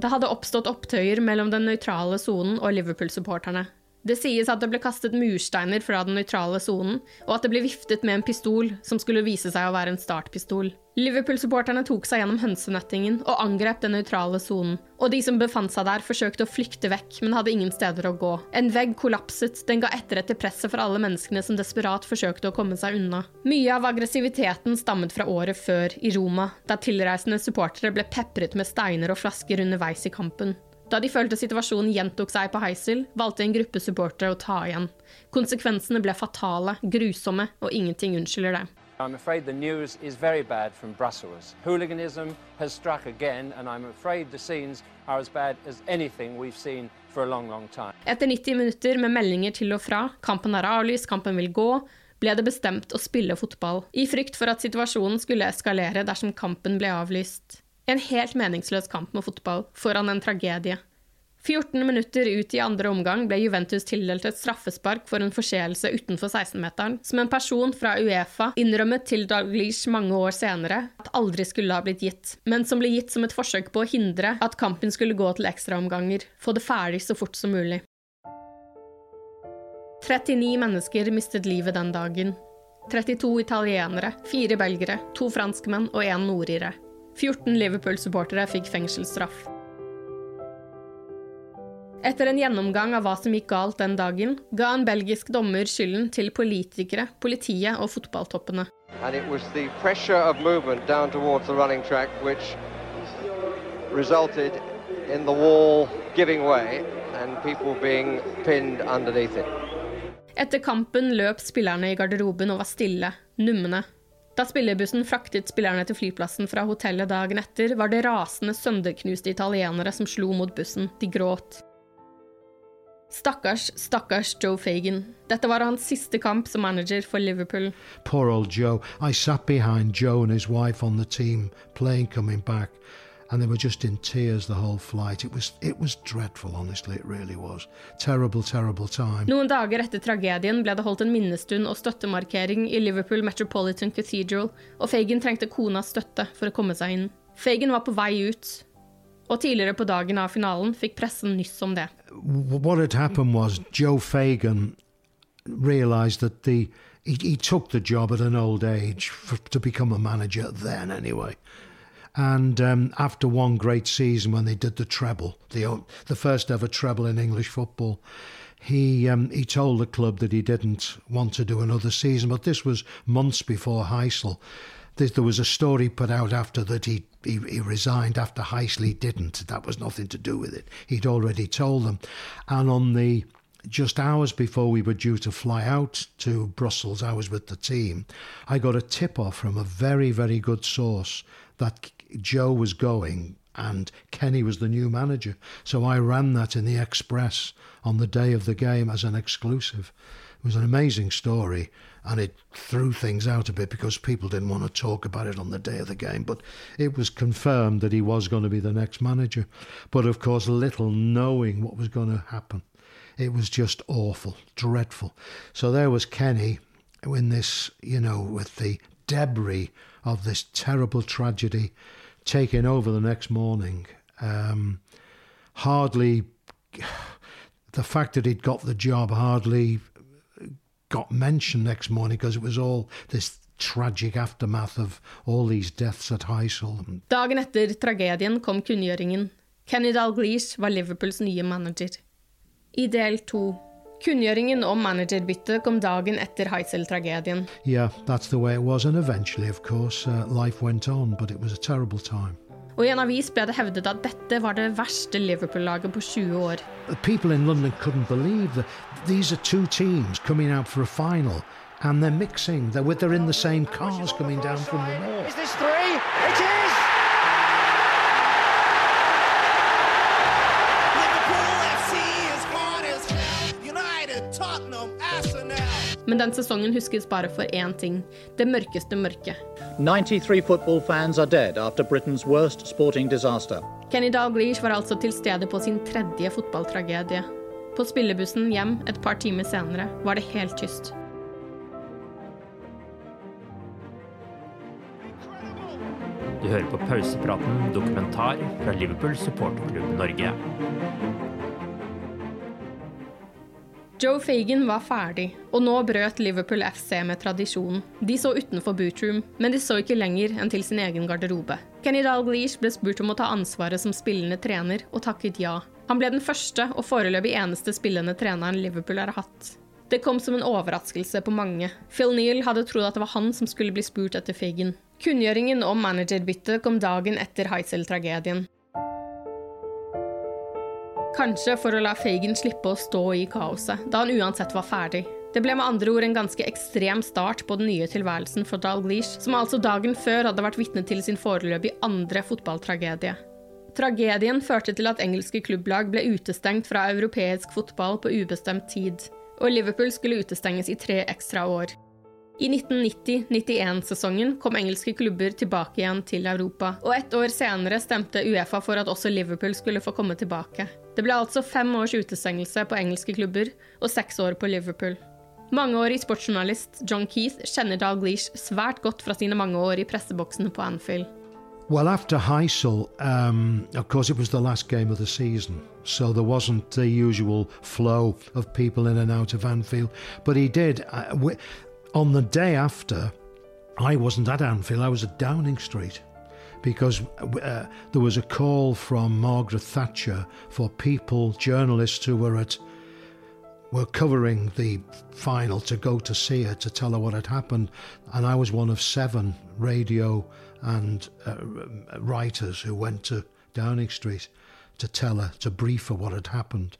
Det hadde oppstått opptøyer mellom den nøytrale sonen og Liverpool-supporterne. Det sies at det ble kastet mursteiner fra den nøytrale sonen, og at det ble viftet med en pistol som skulle vise seg å være en startpistol. Liverpool-supporterne tok seg gjennom hønsenettingen og angrep den nøytrale sonen, og de som befant seg der, forsøkte å flykte vekk, men hadde ingen steder å gå. En vegg kollapset, den ga etter etter presset for alle menneskene som desperat forsøkte å komme seg unna. Mye av aggressiviteten stammet fra året før, i Roma, der tilreisende supportere ble pepret med steiner og flasker underveis i kampen. Da de følte situasjonen gjentok seg på Heisel, valgte en gruppe supportere å ta igjen. Konsekvensene ble fatale, grusomme, og ingenting unnskylder det. I'm afraid the news is very bad from Brussels. Hooliganism has struck again, and I'm afraid the scenes are as bad as anything we've seen for a long, long time. Etter 90 minutter med meldinger til og fra, kampen er avlyst, kampen vil gå, ble det bestemt å spille fotball, i frykt for at situasjonen skulle eskalere dersom kampen ble avlyst. En helt meningsløs kamp med fotball, foran en tragedie. 14 minutter ut i andre omgang ble Juventus tildelt et straffespark for en forseelse utenfor 16-meteren, som en person fra Uefa innrømmet til Dalglish mange år senere at aldri skulle ha blitt gitt, men som ble gitt som et forsøk på å hindre at kampen skulle gå til ekstraomganger, få det ferdig så fort som mulig. 39 mennesker mistet livet den dagen. 32 italienere, fire belgere, to franskmenn og én nordire. 14 Liverpool-supportere fikk fengselsstraff. Etter en gjennomgang av hva som gikk galt den dagen, ga en belgisk dommer skylden til politikere, politiet og fotballtoppene. Track way. Etter kampen løp spillerne i garderoben og var stille, numne. Da spillerbussen fraktet spillerne til flyplassen fra hotellet dagen etter, var det rasende, sønderknuste italienere som slo mot bussen. De gråt. Stakkars, stakkars Joe Fagan. Dette var hans siste kamp som manager for Liverpool. Poor old Joe. I sat behind Joe and his wife on the team, plane coming back, and they were just in tears the whole flight. It was, it was dreadful, honestly, it really was. Terrible, terrible time. Noen dager etter tragedien ble det holdt en minnestund og støttemarkering i Liverpool Metropolitan Cathedral, og Fagan trengte konas støtte for å komme seg inn. Fagan var på vei ut, og tidligere på dagen av finalen fikk pressen nyss om det. What had happened was Joe Fagan realized that the he, he took the job at an old age for, to become a manager then anyway. And um, after one great season when they did the treble, the the first ever treble in English football, he um, he told the club that he didn't want to do another season. But this was months before Heysel. There was a story put out after that he, he, he resigned after Heisley didn't. That was nothing to do with it. He'd already told them. And on the just hours before we were due to fly out to Brussels, I was with the team. I got a tip off from a very, very good source that Joe was going and Kenny was the new manager. So I ran that in the Express on the day of the game as an exclusive. It was an amazing story and it threw things out a bit because people didn't want to talk about it on the day of the game. But it was confirmed that he was going to be the next manager. But of course, little knowing what was going to happen. It was just awful, dreadful. So there was Kenny in this, you know, with the debris of this terrible tragedy taking over the next morning. Um, hardly, the fact that he'd got the job hardly got mentioned next morning because it was all this tragic aftermath of all these deaths at Heysel. Dagen etter tragedien kom kunngjøringen. Kenny Dalglish var Liverpools nye manager. I del to Kunngjøringen om managerbyttet kom dagen etter Heisel-tragedien. Yeah, that's the way it was. And eventually, of course, uh, life went on, but it was a terrible time. Og I en avis ble det hevdet at dette var det verste Liverpool-laget på 20 år. People in London couldn't believe that these are two teams coming out for a final and they're mixing. They're, they're in the same cars coming down from the north. Is this three? Men den sesongen huskes bare for én ting det mørkeste mørket. 93 fotballfans er døde etter after Britain's worst sporting disaster. Kenny Dalglish var altså til stede på sin tredje fotballtragedie. På spillebussen hjem et par timer senere var det helt tyst. Du hører på pausepraten dokumentar fra Liverpool supporterklubb Norge. Joe Fagan var ferdig, og nå brøt Liverpool FC med tradisjonen. De så utenfor bootroom, men de så ikke lenger enn til sin egen garderobe. Kenny Dalglish ble spurt om å ta ansvaret som spillende trener, og takket ja. Han ble den første og foreløpig eneste spillende treneren Liverpool har hatt. Det kom som en overraskelse på mange. Phil Neal hadde trodd at det var han som skulle bli spurt etter Fagan. Kunngjøringen om managerbyttet kom dagen etter Heisel-tragedien. Kanskje for å la Fagan slippe å stå i kaoset, da han uansett var ferdig. Det ble med andre ord en ganske ekstrem start på den nye tilværelsen for Dalglish, som altså dagen før hadde vært vitne til sin foreløpig andre fotballtragedie. Tragedien førte til at engelske klubblag ble utestengt fra europeisk fotball på ubestemt tid, og Liverpool skulle utestenges i tre ekstra år. I 1990-91-sesongen kom engelske klubber tilbake igjen til Europa, og ett år senere stemte Uefa for at også Liverpool skulle få komme tilbake. Det ble altså fem års utestengelse på engelske klubber og seks år på Liverpool. Mangeårig sportsjournalist John Keith kjenner Dalglish svært godt fra sine mange år i presseboksene på Anfield. Well, after Heysel, um, of course, it was the last game of the season, so there wasn't the usual flow of people in and out of Anfield. But he did. Uh, we, on the day after, I wasn't at Anfield, I was at Downing Street because uh, there was a call from Margaret Thatcher for people, journalists who were at were covering the final to go to see her to tell her what had happened, and I was one of seven radio and uh, writers who went to Downing Street to tell her to brief her what had happened.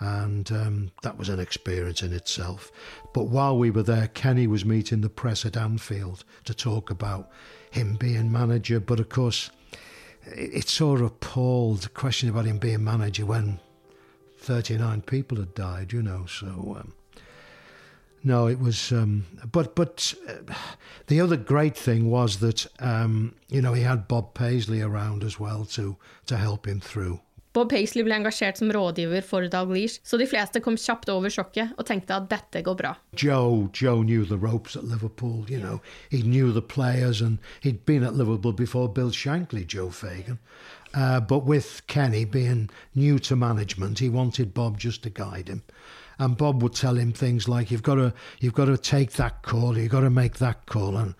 And um, that was an experience in itself. But while we were there, Kenny was meeting the press at Anfield to talk about him being manager. But of course, it, sort of appalled the question about him being manager when 39 people had died, you know. So, um, no, it was. Um, but but uh, the other great thing was that um, you know he had Bob Paisley around as well to to help him through. Bob Paisley ble engasjert som rådgiver for Dalglish, så de fleste kom kjapt over sjokket og tenkte at dette går bra. Joe, Joe knew the ropes at Liverpool. You know, he knew the players, and he'd been at Liverpool before Bill Shankly, Joe Fagan. Uh, but with Kenny being new to management, he wanted Bob just to guide him. And Bob would tell him things like, "You've got to, you've got to take that call. You've got to make that call." And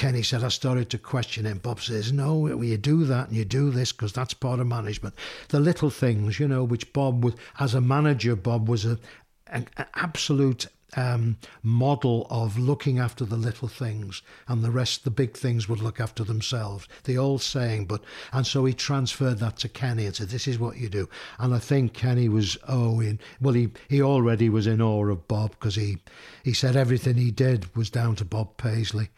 Kenny said, I started to question him. Bob says, No, you do that and you do this because that's part of management. The little things, you know, which Bob was, as a manager, Bob was a, an, an absolute um, model of looking after the little things and the rest, the big things would look after themselves. The old saying, but, and so he transferred that to Kenny and said, This is what you do. And I think Kenny was, oh, in, well, he, he already was in awe of Bob because he, he said everything he did was down to Bob Paisley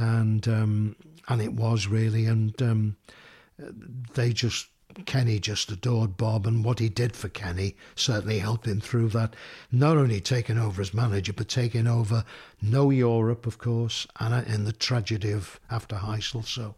and um, and it was really, and um, they just Kenny just adored Bob, and what he did for Kenny certainly helped him through that. Not only taking over as manager, but taking over no Europe, of course, and in the tragedy of after Heysel. So,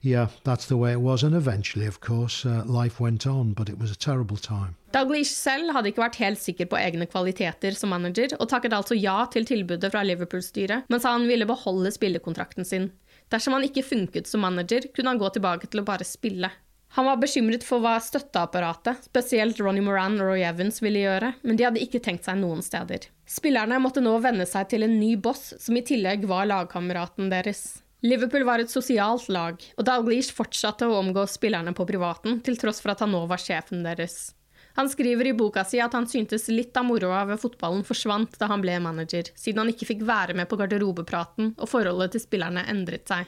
yeah, that's the way it was. And eventually, of course, uh, life went on, but it was a terrible time. Dalglish selv hadde ikke vært helt sikker på egne kvaliteter som manager, og takket altså ja til tilbudet fra Liverpool-styret, men sa han ville beholde spillekontrakten sin. Dersom han ikke funket som manager, kunne han gå tilbake til å bare spille. Han var bekymret for hva støtteapparatet, spesielt Ronny Moran og Roy Evans, ville gjøre, men de hadde ikke tenkt seg noen steder. Spillerne måtte nå venne seg til en ny boss, som i tillegg var lagkameraten deres. Liverpool var et sosialt lag, og Dalglish fortsatte å omgå spillerne på privaten, til tross for at han nå var sjefen deres. Han skriver i boka si at han syntes litt av moroa ved fotballen forsvant da han ble manager, siden han ikke fikk være med på garderobepraten og forholdet til spillerne endret seg.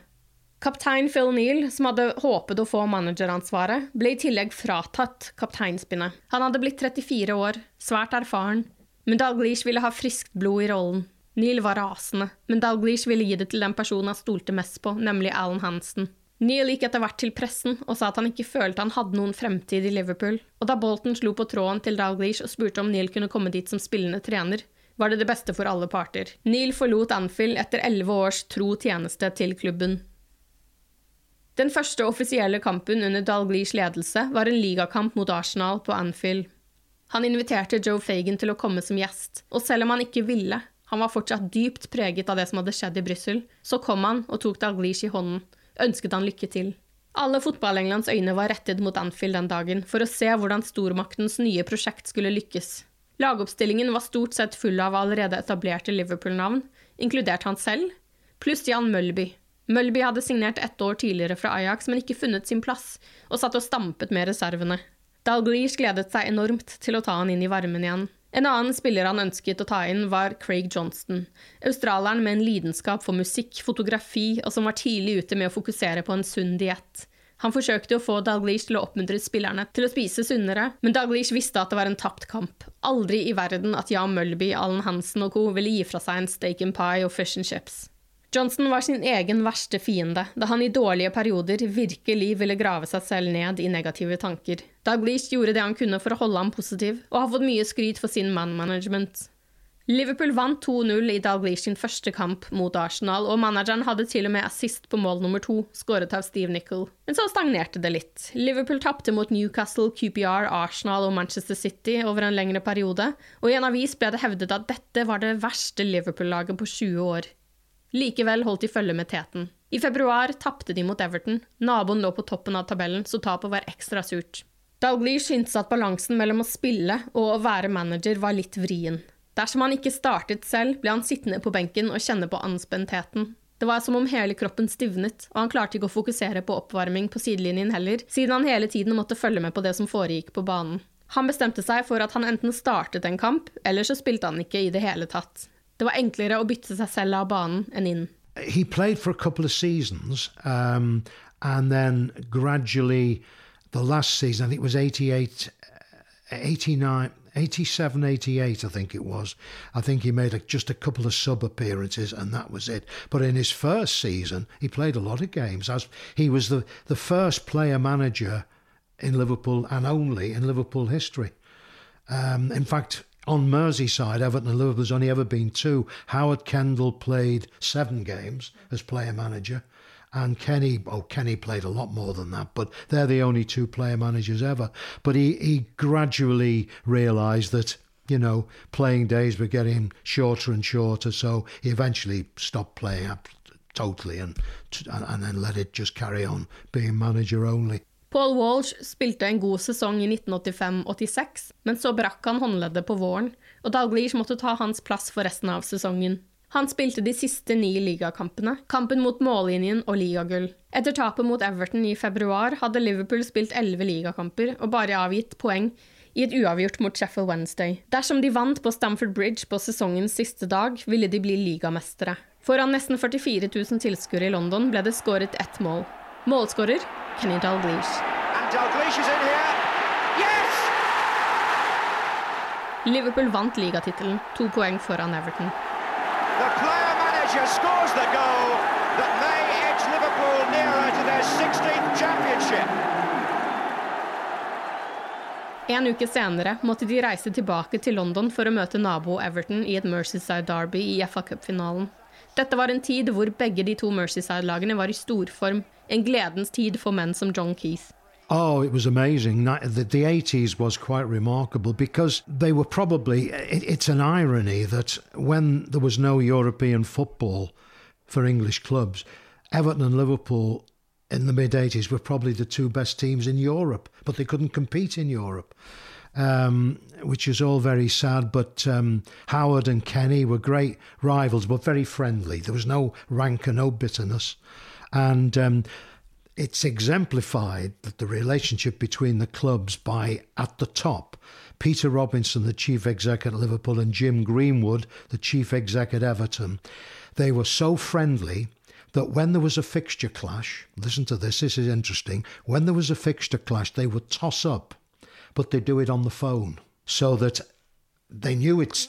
Kaptein Phil Neal, som hadde håpet å få manageransvaret, ble i tillegg fratatt kapteinspinnet. Han hadde blitt 34 år, svært erfaren, men Dalglish ville ha friskt blod i rollen. Neil var rasende, men Dalglish ville gi det til den personen han stolte mest på, nemlig Alan Hansen. Neil gikk etter hvert til pressen og sa at han ikke følte han hadde noen fremtid i Liverpool, og da Bolton slo på tråden til Dalglish og spurte om Neil kunne komme dit som spillende trener, var det det beste for alle parter. Neil forlot Anfield etter elleve års tro tjeneste til klubben. Den første offisielle kampen under Dalglish ledelse var en ligakamp mot Arsenal på Anfield. Han inviterte Joe Fagan til å komme som gjest, og selv om han ikke ville, han var fortsatt dypt preget av det som hadde skjedd i Brussel. Så kom han og tok Dalglish i hånden, ønsket han lykke til. Alle fotball-Englands øyne var rettet mot Anfield den dagen for å se hvordan stormaktens nye prosjekt skulle lykkes. Lagoppstillingen var stort sett full av allerede etablerte Liverpool-navn, inkludert han selv, pluss Jan Mølby. Mølby hadde signert ett år tidligere fra Ajax, men ikke funnet sin plass, og satt og stampet med reservene. Dalglish gledet seg enormt til å ta han inn i varmen igjen. En annen spiller han ønsket å ta inn, var Craig Johnston. Australieren med en lidenskap for musikk, fotografi, og som var tidlig ute med å fokusere på en sunn diett. Han forsøkte å få Dalglish til å oppmuntre spillerne til å spise sunnere, men Dalglish visste at det var en tapt kamp. Aldri i verden at Jan Mølby, Allen Hansen og co. ville gi fra seg en steak and pie og fish and chips. Johnson var sin egen verste fiende, da han i dårlige perioder virkelig ville grave seg selv ned i negative tanker. Dalglish gjorde det han kunne for å holde ham positiv, og har fått mye skryt for sin man-management. Liverpool vant 2-0 i Dalglish sin første kamp mot Arsenal, og manageren hadde til og med assist på mål nummer to, skåret av Steve Nicol. Men så stagnerte det litt. Liverpool tapte mot Newcastle, QPR, Arsenal og Manchester City over en lengre periode, og i en avis ble det hevdet at dette var det verste Liverpool-laget på 20 år. Likevel holdt de følge med teten. I februar tapte de mot Everton. Naboen lå på toppen av tabellen, så tapet var ekstra surt. Dalglish syntes at balansen mellom å spille og å være manager var litt vrien. Dersom han ikke startet selv, ble han sittende på benken og kjenne på anspentheten. Det var som om hele kroppen stivnet, og han klarte ikke å fokusere på oppvarming på sidelinjen heller, siden han hele tiden måtte følge med på det som foregikk på banen. Han bestemte seg for at han enten startet en kamp, eller så spilte han ikke i det hele tatt. Det var enklere å bytte seg selv av banen enn inn. He played for a couple of seasons, um, and then gradually, the last season, I think it was 88, 89, 87, 88, I think it was. I think he made a, just a couple of sub appearances, and that was it. But in his first season, he played a lot of games. As he was the, the first player manager in Liverpool and only in Liverpool history. Um, in fact, on Merseyside, Everton and Liverpool, there's only ever been two. Howard Kendall played seven games as player manager, and Kenny, oh, Kenny played a lot more than that, but they're the only two player managers ever. But he, he gradually realised that, you know, playing days were getting shorter and shorter, so he eventually stopped playing up totally and, and then let it just carry on being manager only. Paul Walsh spilte en god sesong i 1985-86, men så brakk han håndleddet på våren, og Dalglish måtte ta hans plass for resten av sesongen. Han spilte de siste ni ligakampene, kampen mot mållinjen og ligagull. Etter tapet mot Everton i februar hadde Liverpool spilt elleve ligakamper og bare avgitt poeng i et uavgjort mot Sheffield Wednesday. Dersom de vant på Stamford Bridge på sesongens siste dag, ville de bli ligamestere. Foran nesten 44 000 tilskuere i London ble det skåret ett mål. Målskårer Kenny Dalglish. Yes! Liverpool vant ligatittelen, to poeng foran Everton. The player manager scores the goal that may edge Liverpool nearer to their 16th championship. En uke senere måtte de reise tilbake til London for å møte nabo Everton i et Mercyside Derby i FA Cup-finalen. Dette var en tid hvor begge de to Mercyside-lagene var i storform. En gledens tid for menn som John Keith. Oh, it was amazing. The, the 80s was quite remarkable because they were probably, it, it's an irony that when there was no European football for English clubs, Everton and Liverpool in the mid 80s were probably the two best teams in Europe, but they couldn't compete in Europe. um, which is all very sad. But um, Howard and Kenny were great rivals, but very friendly. There was no rancor, no bitterness. And um, it's exemplified that the relationship between the clubs by at the top Peter Robinson, the chief exec at Liverpool, and Jim Greenwood, the chief exec at Everton, they were so friendly that when there was a fixture clash, listen to this, this is interesting. When there was a fixture clash, they would toss up, but they do it on the phone so that they knew it's.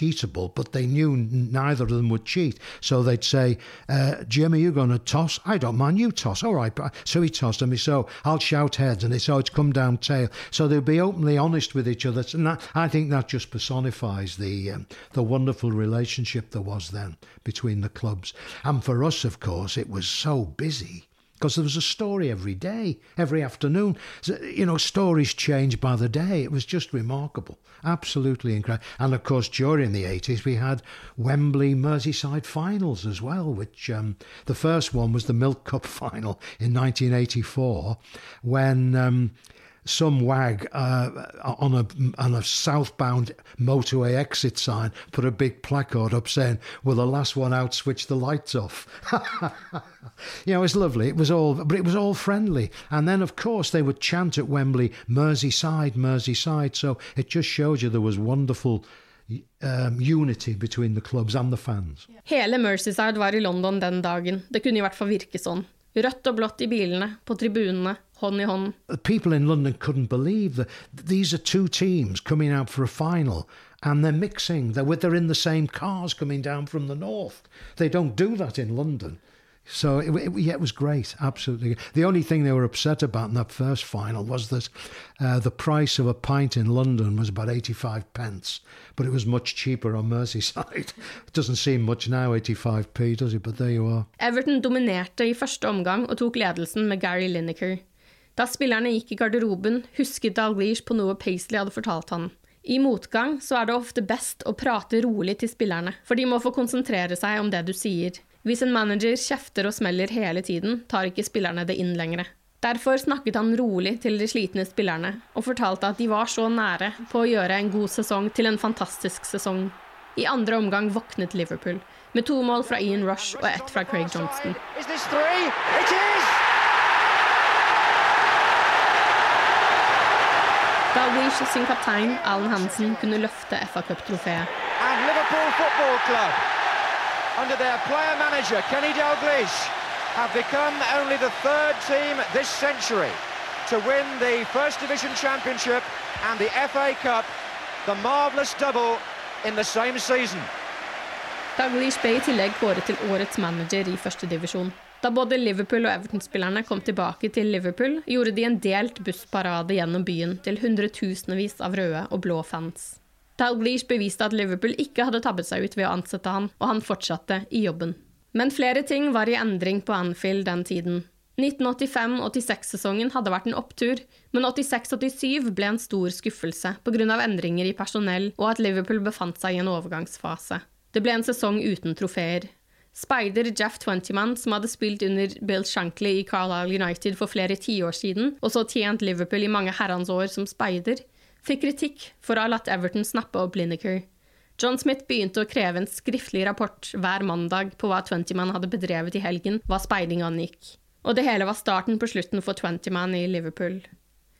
Eatable, but they knew neither of them would cheat. So they'd say, uh, Jim, are you going to toss? I don't mind, you toss. All right. So he tossed and me, so I'll shout heads. And it's, oh, it's come down tail. So they'll be openly honest with each other. And that, I think that just personifies the, um, the wonderful relationship there was then between the clubs. And for us, of course, it was so busy because there was a story every day, every afternoon. You know, stories changed by the day. It was just remarkable, absolutely incredible. And of course, during the 80s, we had Wembley Merseyside finals as well, which um, the first one was the Milk Cup final in 1984 when. Um, some wag uh, on a on a southbound motorway exit sign put a big placard up saying, "Will the last one out switch the lights off?" you know, it was lovely. It was all, but it was all friendly. And then, of course, they would chant at Wembley, "Merseyside, Merseyside." So it just shows you there was wonderful. Um, unity between the clubs and the fans. Hele Merseyside var i London den dagen. Det kunne i hvert fall virke sånn. Rødt og blått i bilene, på tribunene, hånd i hånd. People in London couldn't believe that these are two teams coming out for a final and they're mixing. They're, they're in the same cars coming down from the north. They don't do that in London. So it, it, yeah, it was great, absolutely. The only thing they were upset about in that first final was that uh, the price of a pint in London was about 85 pence, but it was much cheaper on Merseyside. it doesn't seem much now, 85p, does it? But there you are. Everton dominerte i første omgang og tok ledelsen med Gary Lineker. Da spillerne gikk i garderoben, husket Dalglish på noe Paisley hadde fortalt han. I motgang så er det ofte best å prate rolig til spillerne, for de må få konsentrere seg om det du sier. Hvis en manager kjefter og smeller hele tiden, tar ikke spillerne det inn lenger. Derfor snakket han rolig til de slitne spillerne, og fortalte at de var så nære på å gjøre en god sesong til en fantastisk sesong. I andre omgang våknet Liverpool, med to mål fra Ian Rush og ett fra Craig Johnston. Is! Dalglish sin kaptein Alan Hansen kunne løfte FA Cup-trofeet. And Liverpool Football Club, under their player manager Kenny Dalglish, have become only the third team this century to win the First Division Championship and the FA Cup, the marvellous double in the same season. Dalglish ble i tillegg kåret til årets manager i førstedivisjon. Da både Liverpool og Everton-spillerne kom tilbake til Liverpool, gjorde de en delt bussparade gjennom byen til hundretusenvis av røde og blå fans. Dalglish beviste at Liverpool ikke hadde tabbet seg ut ved å ansette han, og han fortsatte i jobben. Men flere ting var i endring på Anfield den tiden. 1985-86-sesongen hadde vært en opptur, men 86-87 ble en stor skuffelse pga. endringer i personell og at Liverpool befant seg i en overgangsfase. Det ble en sesong uten trofeer. Speider Jeff Twentyman, som hadde spilt under Bill Shankly i Carlisle United for flere tiår siden, og så tjent Liverpool i mange herrens år som speider, fikk kritikk for å ha latt Everton snappe opp Lineker. John Smith begynte å kreve en skriftlig rapport hver mandag på hva Twentyman hadde bedrevet i helgen, hva speiding angikk. Og det hele var starten på slutten for Twentyman i Liverpool.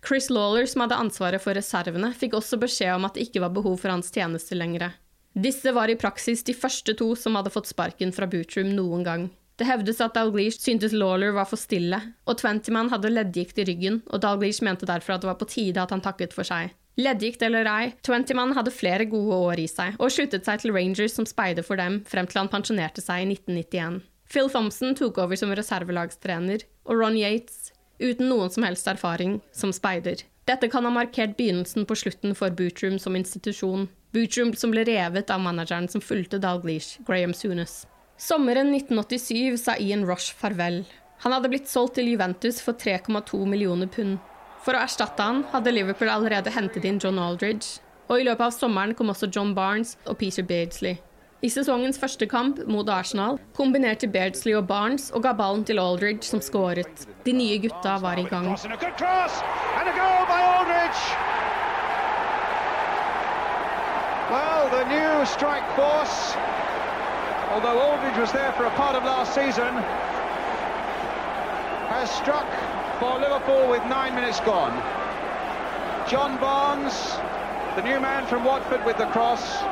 Chris Lawler, som hadde ansvaret for reservene, fikk også beskjed om at det ikke var behov for hans tjeneste lenger. Disse var i praksis de første to som hadde fått sparken fra Bootroom noen gang. Det hevdes at Dalglish syntes Lawler var for stille, og Twentyman hadde leddgikt i ryggen, og Dalglish mente derfor at det var på tide at han takket for seg. Leddgikt eller ei, Twentyman hadde flere gode år i seg, og sluttet seg til Rangers som speider for dem frem til han pensjonerte seg i 1991. Phil Thompson tok over som reservelagstrener, og Ron Yates, uten noen som helst erfaring, som speider. Dette kan ha markert begynnelsen på slutten for Bootroom som institusjon, Bootroom som ble revet av manageren som fulgte Dalglish, Graham Sunes. Sommeren 1987 sa Ian Rush farvel. Han hadde blitt solgt til Juventus for 3,2 millioner pund. For å erstatte han hadde Liverpool allerede hentet inn John Aldridge, og i løpet av sommeren kom også John Barnes og Peter Beardsley. I sesongens første kamp mot Arsenal kombinerte Beardsley og Barnes og ga ballen til Aldridge, som skåret. De nye gutta var i gang. Well, the new strike force, although Aldridge was there for a part of last season, has struck for Liverpool with nine minutes gone. John Barnes, the new man from Watford with the cross,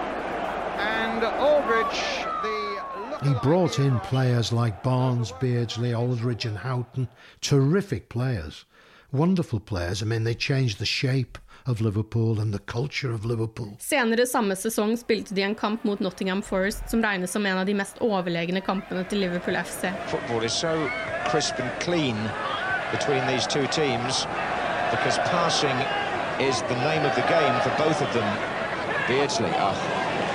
and Aldridge, the He brought in players like Barnes, Beardsley, Aldridge, and Houghton. Terrific players. Wonderful players. I mean, they changed the shape of Liverpool and the culture of Liverpool. Senere samme sesong spilte de en kamp mot Nottingham Forest, som regnes som en av de mest overlegne kampene til Liverpool FC. Football is so crisp and clean between these two teams because passing is the name of the game for both of them. Beardsley, oh,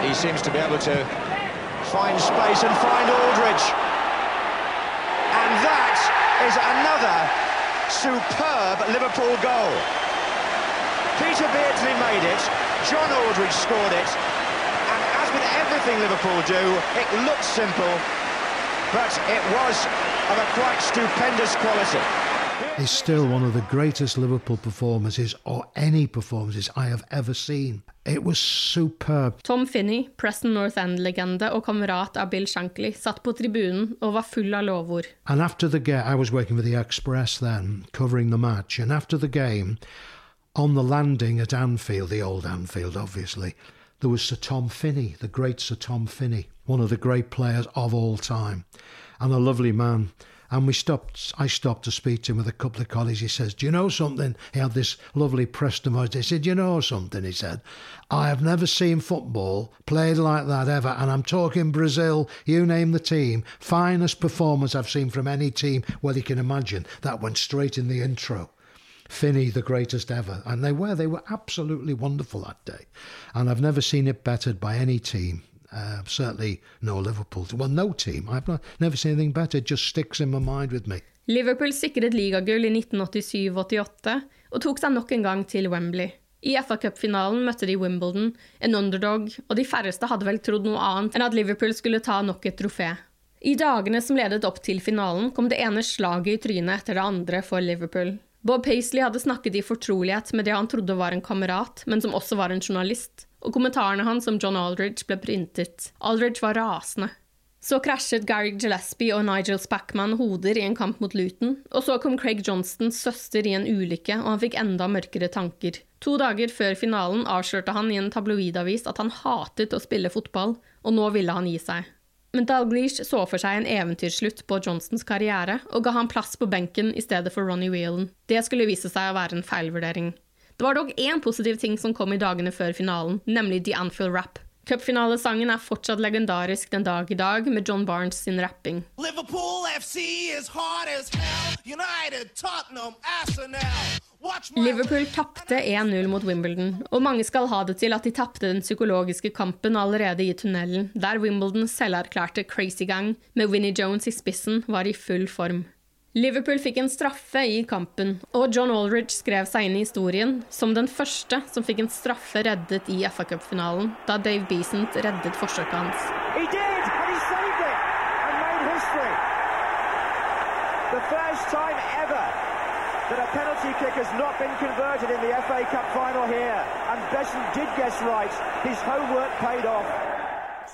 he seems to be able to find space and find Aldridge. And that is another superb Liverpool goal. Peter Beardsley made it, John Aldridge scored it, and as with everything Liverpool do, it looks simple, but it was of a quite stupendous quality. Is still one of the greatest Liverpool performances or any performances I have ever seen. It was superb. Tom Finney, Preston North End-legende og kamerat av Bill Shankly, satt på tribunen og var full av lovord. And after the game, I was working for the Express then, covering the match, and after the game, on the landing at Anfield, the old Anfield, obviously, there was Sir Tom Finney, the great Sir Tom Finney, one of the great players of all time, and a lovely man. And we stopped. I stopped to speak to him with a couple of colleagues. He says, "Do you know something?" He had this lovely Preston voice. He said, "Do you know something?" He said, "I have never seen football played like that ever, and I'm talking Brazil. You name the team. Finest performance I've seen from any team. Well, you can imagine that went straight in the intro." Finney, the greatest ever. And they were. They were absolutely wonderful that day. And I've never seen it bettered by any team. Uh, certainly no Liverpool. Well, no team. I've not, never seen anything better. It just sticks in my mind with me. Liverpool sikret ligagull i 1987-88 og tok seg nok en gang til Wembley. I FA-cupfinalen møtte de Wimbledon, en underdog, og de færreste hadde vel trodd noe annet enn at Liverpool skulle ta nok et trofé. I dagene som ledet opp til finalen, kom det ene slaget i trynet etter det andre for Liverpool. Bob Paisley hadde snakket i fortrolighet med det han trodde var en kamerat, men som også var en journalist, og kommentarene hans om John Aldridge ble printet. Aldridge var rasende. Så krasjet Gary Gillespie og Nigel Spackman hoder i en kamp mot Luton, og så kom Craig Johnstons søster i en ulykke, og han fikk enda mørkere tanker. To dager før finalen avslørte han i en tabloidavis at han hatet å spille fotball, og nå ville han gi seg. Men Dalglish så for seg en eventyrslutt på Johnstons karriere, og ga han plass på benken i stedet for Ronny Whelan. Det skulle vise seg å være en feilvurdering. Det var dog én positiv ting som kom i dagene før finalen, nemlig The Anfield Rap. Cupfinalesangen er fortsatt legendarisk den dag i dag, med John Barnes sin rapping. Liverpool FC is hard as hell. United, Tottenham, Arsenal. Liverpool tapte 1-0 mot Wimbledon, og mange skal ha det til at de tapte den psykologiske kampen allerede i tunnelen, der Wimbledons selverklærte crazy gang med Winnie Jones i spissen var i full form. Liverpool fikk en straffe i kampen, og John Aldridge skrev seg inn i historien som den første som fikk en straffe reddet i FA Cup-finalen, da Dave Beasant reddet forsøket hans. Did, and he saved it and made history. The first time ever that a penalty kick has not been converted in the FA Cup final here. And Besson did guess right. His homework paid off.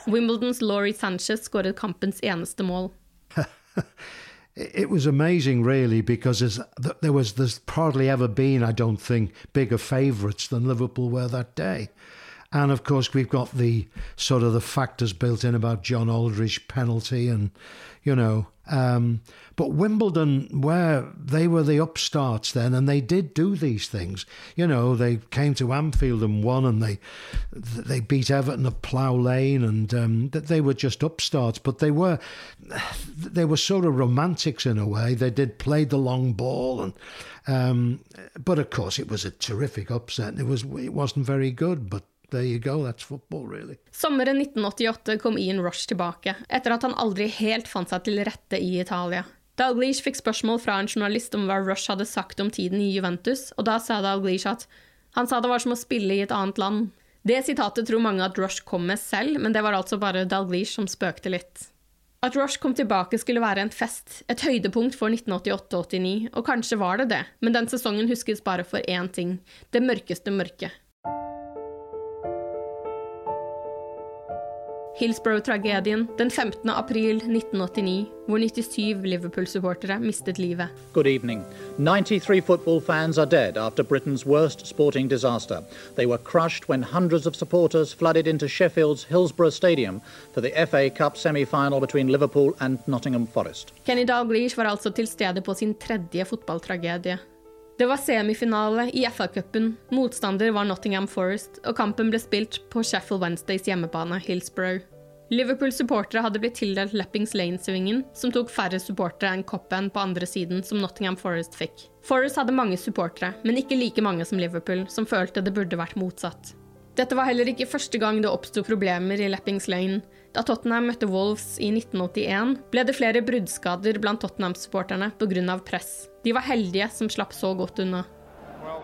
Wimbledons Laurie Sanchez skåret kampens eneste mål. it was amazing, really, because there was there's hardly ever been, I don't think, bigger favourites than Liverpool were that day. And of course, we've got the sort of the factors built in about John Aldridge penalty, and you know, um, but Wimbledon, where they were the upstarts then, and they did do these things. You know, they came to Anfield and won, and they they beat Everton at Plough Lane, and um, they were just upstarts. But they were they were sort of romantics in a way. They did play the long ball, and um, but of course, it was a terrific upset. It was it wasn't very good, but there you go, that's football, really. Sommeren 1988 kom Ian Rush tilbake, etter at han aldri helt fant seg til rette i Italia. Dalglish fikk spørsmål fra en journalist om hva Rush hadde sagt om tiden i Juventus, og da sa Dalglish at han sa det var som å spille i et annet land. Det sitatet tror mange at Rush kom med selv, men det var altså bare Dalglish som spøkte litt. At Rush kom tilbake skulle være en fest, et høydepunkt for 1988-89, og kanskje var det det, men den sesongen huskes bare for én ting, det mørkeste mørket. Hillsborough-tragedien den 15. april 1989, hvor 97 Liverpool-supportere mistet livet. Good evening. 93 football fans are dead after Britain's worst sporting disaster. They were crushed when hundreds of supporters flooded into Sheffield's Hillsborough Stadium for the FA Cup semi-final between Liverpool and Nottingham Forest. Kenny Dalglish var altså til stede på sin tredje fotballtragedie. Det var semifinale i FA-cupen, motstander var Nottingham Forest, og kampen ble spilt på Sheffield Wednesdays hjemmebane, Hillsborough. Liverpool-supportere hadde blitt tildelt Leppings Lane-svingen, som tok færre supportere enn Coppen på andre siden, som Nottingham Forest fikk. Forest hadde mange supportere, men ikke like mange som Liverpool, som følte det burde vært motsatt. Dette var heller ikke første gang det oppsto problemer i Leppings Lane. Da Tottenham møtte Wolves i 1981, ble det flere bruddskader blant Tottenham-supporterne pga. press. De var heldige som slapp så godt unna. Well,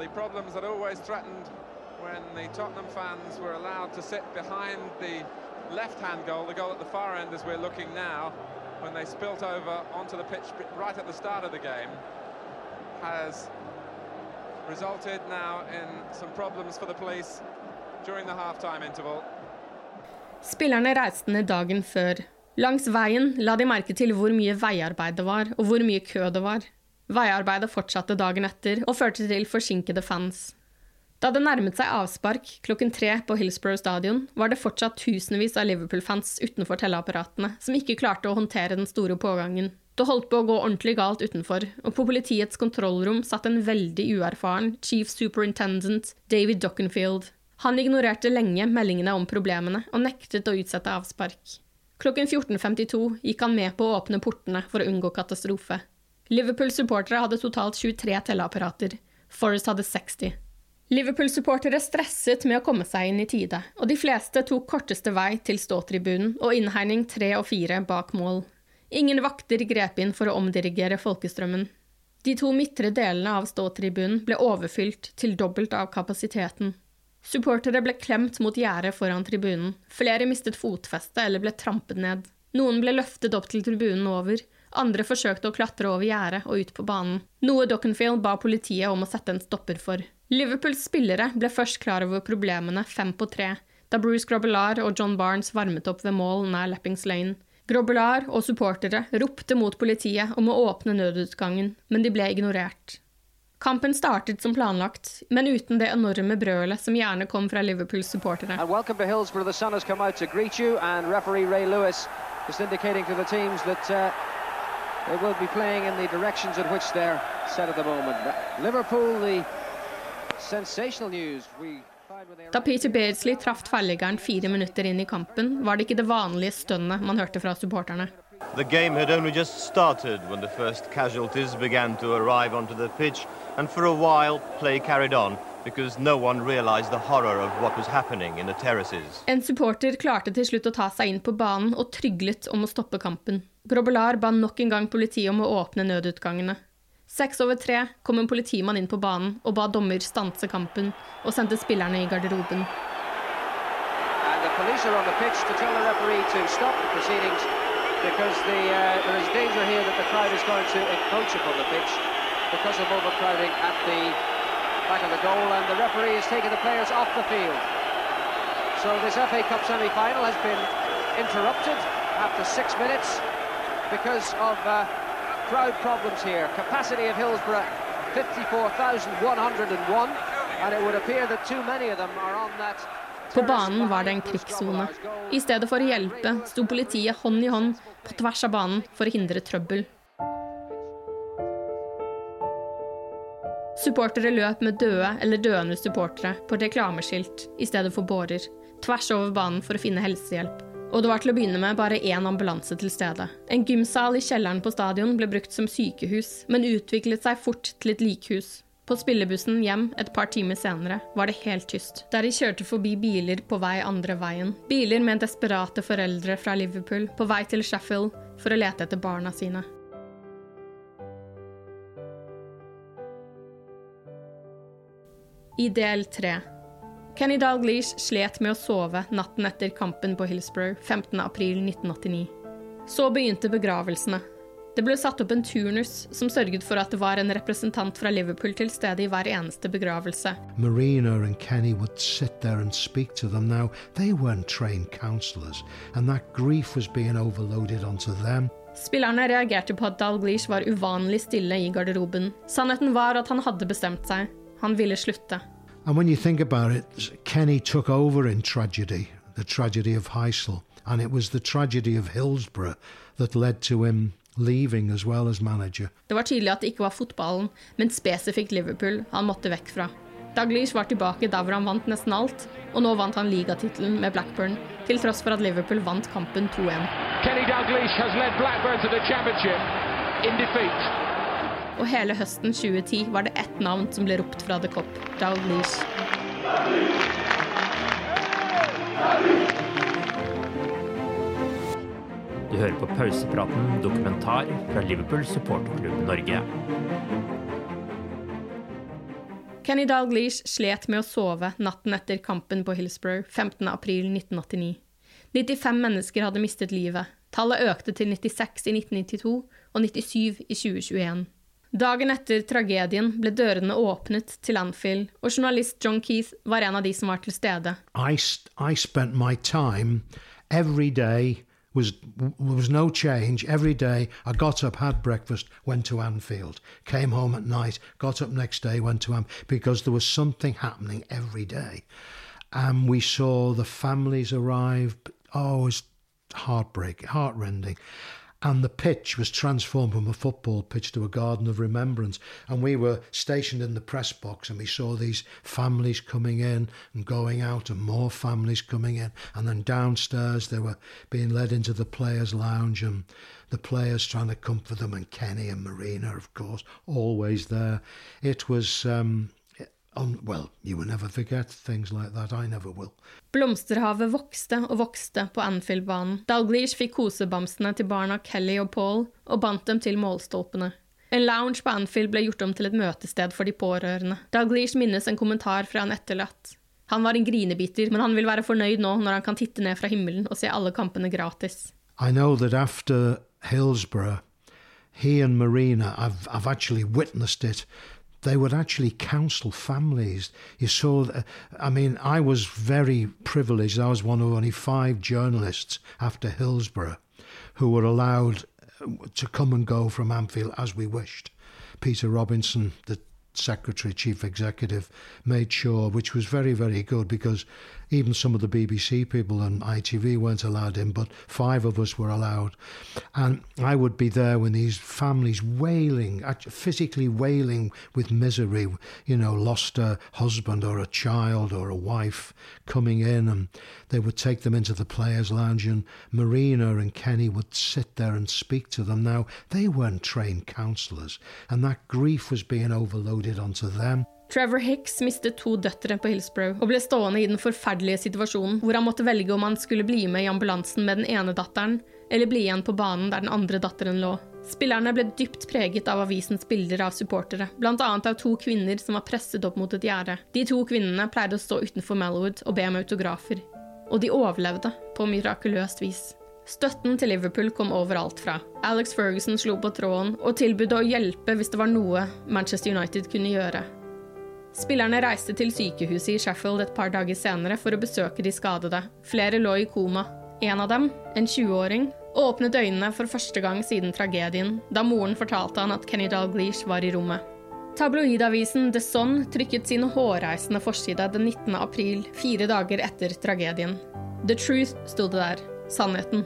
when the Tottenham fans were allowed to sit behind the left-hand goal, the goal at the far end as we're looking now, when they spilt over onto the pitch right at the start of the game, has resulted now in some problems for the police during the half-time interval. Spillerne reiste ned dagen før. Langs veien la de merke til hvor mye veiarbeid det var, og hvor mye kø det var. Veiarbeidet fortsatte dagen etter og førte til forsinkede fans. Da det nærmet seg avspark klokken tre på Hillsborough stadion, var det fortsatt tusenvis av Liverpool-fans utenfor telleapparatene som ikke klarte å håndtere den store pågangen. Det holdt på å gå ordentlig galt utenfor, og på politiets kontrollrom satt en veldig uerfaren chief superintendent David Dockenfield. Han ignorerte lenge meldingene om problemene og nektet å utsette avspark. Klokken 14.52 gikk han med på å åpne portene for å unngå katastrofe. Liverpool-supportere hadde totalt 23 telleapparater. Forrest hadde 60. Liverpool-supportere stresset med å komme seg inn i tide, og de fleste tok korteste vei til ståtribunen og innhegning tre og fire bak mål. Ingen vakter grep inn for å omdirigere folkestrømmen. De to midtre delene av ståtribunen ble overfylt til dobbelt av kapasiteten. Supportere ble klemt mot gjerdet foran tribunen, flere mistet fotfestet eller ble trampet ned. Noen ble løftet opp til tribunen over, andre forsøkte å klatre over gjerdet og ut på banen, noe Dockenfield ba politiet om å sette en stopper for. Liverpools spillere ble først klar over problemene fem på tre, da Bruce Grobelar og John Barnes varmet opp ved mål nær Leppings Lane. Grobelar og supportere ropte mot politiet om å åpne nødutgangen, men de ble ignorert. Kampen startet som planlagt, men uten det enorme brølet som gjerne kom fra Liverpools supportere. And welcome Hillsborough. The sun has come out to greet you, and referee Ray Lewis is indicating to the teams that uh, they will be playing in the directions in which they're set at the moment. Liverpool, the sensational news. We Da Peter Beardsley traff tverrliggeren fire minutter inn i kampen, var det ikke det vanlige stønnet man hørte fra supporterne. The game had only just started when the first casualties began to arrive onto the pitch, and for a while play carried on because no one realized the horror of what was happening in the terraces. En supporter klarte til slutt å ta seg inn på banen og tryglet om å stoppe kampen. Grobelar ba nok en gang politiet om å åpne nødutgangene. Seks over tre kom en politimann inn på banen og ba dommer stanse kampen og sendte spillerne i garderoben. And the police are on the pitch to tell the referee to stop the proceedings because the, uh, there is danger here that the crowd is going to encroach upon the pitch because of overcrowding at the back of the goal and the referee is taking the players off the field. So this FA Cup semi-final has been interrupted after six minutes because of uh, crowd problems here. Capacity of Hillsborough 54,101 and it would appear that too many of them are on that På banen var det en krigssone. I stedet for å hjelpe sto politiet hånd i hånd på tvers av banen for å hindre trøbbel. Supportere løp med døde eller døende supportere på reklameskilt i stedet for bårer, tvers over banen for å finne helsehjelp. Og det var til å begynne med bare én ambulanse til stede. En gymsal i kjelleren på stadion ble brukt som sykehus, men utviklet seg fort til et likhus. På spillebussen hjem et par timer senere var det helt tyst, der de kjørte forbi biler på vei andre veien. Biler med desperate foreldre fra Liverpool på vei til Sheffield for å lete etter barna sine. I del tre Kenny Dalglish slet med å sove natten etter kampen på Hillsborough 15.4.1989. Så begynte begravelsene. Det ble satt opp en turnus som sørget for at det var en representant fra Liverpool til stede i hver eneste begravelse. Marina og Kenny would sit there and speak to them. Now, they weren't trained counselors, and that grief was being overloaded onto them. Spillerne reagerte på at Dalglish var uvanlig stille i garderoben. Sannheten var at han hadde bestemt seg. Han ville slutte. And when you think about it, Kenny took over in tragedy, the tragedy of Heysel, and it was the tragedy of Hillsborough that led to him leaving as well as manager. Det var tydelig at det ikke var fotballen, men spesifikt Liverpool han måtte vekk fra. Dalglish var tilbake der hvor han vant nesten alt, og nå vant han ligatittelen med Blackburn, til tross for at Liverpool vant kampen 2-1. Kenny Dalglish has led Blackburn to the championship in defeat. Og hele høsten 2010 var det ett navn som ble ropt fra The Cop, Dalglish. Du hører på pausepraten dokumentar fra Liverpool supporterklubb Norge. Kenny Dalglish slet med å sove natten etter kampen på Hillsborough 15.4.1989. 95 mennesker hadde mistet livet. Tallet økte til 96 i 1992 og 97 i 2021. Dagen etter tragedien ble dørene åpnet til Anfield, og journalist John Keith var en av de som var til stede. I, I spent my time. Every day was was no change. Every day i got up had breakfast went to anfield. Came home at night got up next day went to am because there was something happening every day. And we saw the families arrive. Oh it was heartbreaking heartrending and the pitch was transformed from a football pitch to a garden of remembrance. And we were stationed in the press box, and we saw these families coming in and going out, and more families coming in. And then downstairs, they were being led into the players' lounge, and the players trying to comfort them, and Kenny and Marina, of course, always there. It was. Um, Oh, on, well, you will never forget things like that. I never will. Blomsterhavet vokste og vokste på Anfield-banen. Dalglish fikk kosebamsene til barna Kelly og Paul og bandt dem til målstolpene. En lounge på Anfield ble gjort om til et møtested for de pårørende. Dalglish minnes en kommentar fra en etterlatt. Han var en grinebiter, men han vil være fornøyd nå når han kan titte ned fra himmelen og se alle kampene gratis. I know that after Hillsborough, he and Marina, I've, I've actually witnessed it, they would actually counsel families. You saw, I mean, I was very privileged. I was one of only five journalists after Hillsborough who were allowed uh, to come and go from Anfield as we wished. Peter Robinson, the secretary, chief executive, made sure, which was very, very good because even some of the BBC people and ITV weren't allowed in, but five of us were allowed. And I would be there when these families wailing, physically wailing with misery, you know, lost a husband or a child or a wife coming in, and they would take them into the players' lounge, and Marina and Kenny would sit there and speak to them. Now, they weren't trained counsellors, and that grief was being overloaded onto them. Trevor Hicks mistet to døtre på Hillsborough og ble stående i den forferdelige situasjonen hvor han måtte velge om han skulle bli med i ambulansen med den ene datteren, eller bli igjen på banen der den andre datteren lå. Spillerne ble dypt preget av avisens bilder av supportere, annet av to kvinner som var presset opp mot et gjerde. De to kvinnene pleide å stå utenfor Malwood og be om autografer. Og de overlevde på mirakuløst vis. Støtten til Liverpool kom overalt fra. Alex Ferguson slo på tråden og tilbød å hjelpe hvis det var noe Manchester United kunne gjøre. Spillerne reiste til sykehuset i Sheffield et par dager senere for å besøke de skadede. Flere lå i koma. En av dem, en 20-åring, åpnet øynene for første gang siden tragedien, da moren fortalte han at Kenny Dalglish var i rommet. Tabloidavisen The Sun trykket sin hårreisende forside den 19. april, fire dager etter tragedien. The Truth sto det der. Sannheten.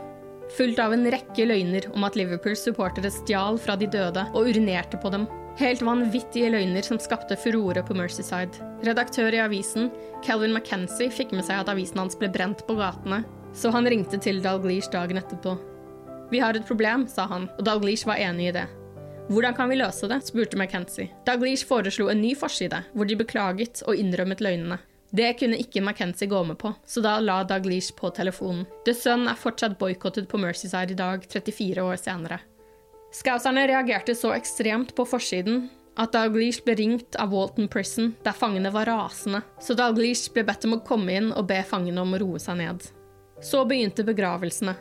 Fulgt av en rekke løgner om at Liverpools supportere stjal fra de døde og urinerte på dem. Helt vanvittige løgner som skapte furore på Mercyside. Redaktør i avisen, Calvin McKenzie, fikk med seg at avisen hans ble brent på gatene, så han ringte til Dalglish dagen etterpå. Vi har et problem, sa han, og Dalglish var enig i det. Hvordan kan vi løse det? spurte McKenzie. Dalglish foreslo en ny forside, hvor de beklaget og innrømmet løgnene. Det kunne ikke McKenzie gå med på, så da la Dalglish på telefonen. The Sun er fortsatt boikottet på Mercyside i dag, 34 år senere. Scouserne reagerte så ekstremt på forsiden at Dalglish ble ringt av Walton Prison, der fangene var rasende, så Dalglish ble bedt om å komme inn og be fangene om å roe seg ned. Så begynte begravelsene.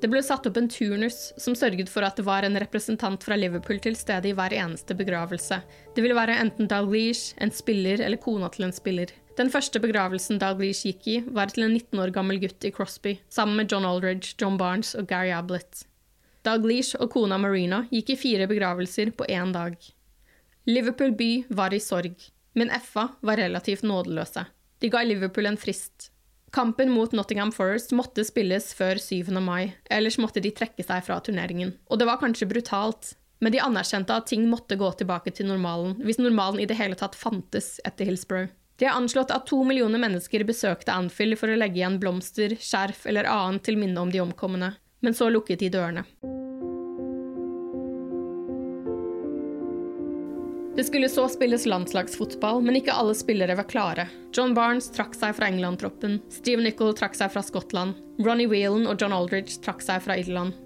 Det ble satt opp en turnus som sørget for at det var en representant fra Liverpool til stede i hver eneste begravelse. Det ville være enten Dalglish, en spiller eller kona til en spiller. Den første begravelsen Dalglish gikk i, var til en 19 år gammel gutt i Crosby, sammen med John Aldridge, John Barnes og Gary Ablett. Dalglish og kona Marina gikk i fire begravelser på én dag. Liverpool by var i sorg, men FA var relativt nådeløse. De ga Liverpool en frist. Kampen mot Nottingham Forest måtte spilles før 7. mai, ellers måtte de trekke seg fra turneringen. Og det var kanskje brutalt, men de anerkjente at ting måtte gå tilbake til normalen, hvis normalen i det hele tatt fantes etter Hillsborough. De har anslått at to millioner mennesker besøkte Anfield for å legge igjen blomster, skjerf eller annet til minne om de omkomne, men så lukket de dørene. Det skulle så spilles landslagsfotball, men ikke alle spillere var klare. John Barnes trakk seg fra England-troppen, Steve Nichol trakk seg fra Skottland, Ronny Whelan og John Aldridge trakk seg fra Irland.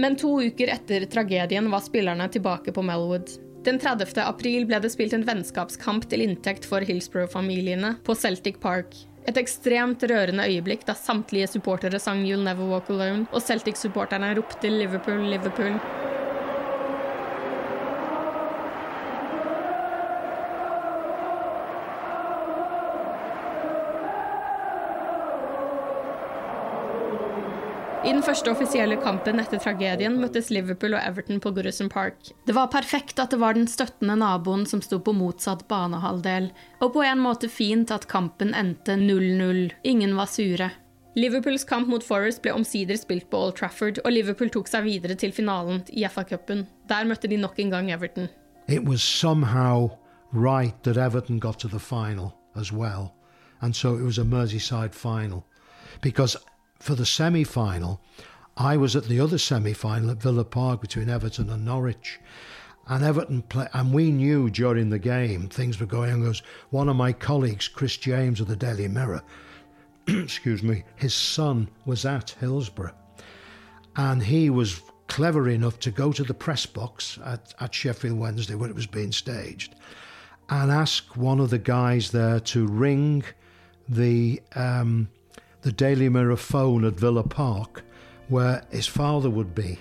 Men to uker etter tragedien var spillerne tilbake på Melwood. Den 30. april ble det spilt en vennskapskamp til inntekt for Hillsborough-familiene på Celtic Park. Et ekstremt rørende øyeblikk da samtlige supportere sang You'll Never Walk Alone, og Celtic-supporterne ropte Liverpool, Liverpool. I den første offisielle kampen etter tragedien møttes Liverpool og Everton på Goodison Park. Det var perfekt at det var den støttende naboen som sto på motsatt banehalvdel, og på en måte fint at kampen endte 0-0. Ingen var sure. Liverpools kamp mot Forest ble omsider spilt på Old Trafford, og Liverpool tok seg videre til finalen i FA-cupen. Der møtte de nok en gang Everton. It was somehow right that Everton got to the final as well, and so it was a Merseyside final. Because for the semi final, I was at the other semi final at Villa Park between Everton and Norwich. And Everton play, and we knew during the game things were going on. One of my colleagues, Chris James of the Daily Mirror, excuse me, his son was at Hillsborough, and he was clever enough to go to the press box at, at Sheffield Wednesday where it was being staged, and ask one of the guys there to ring the um, the Daily Mirror phone at Villa Park where his father would be.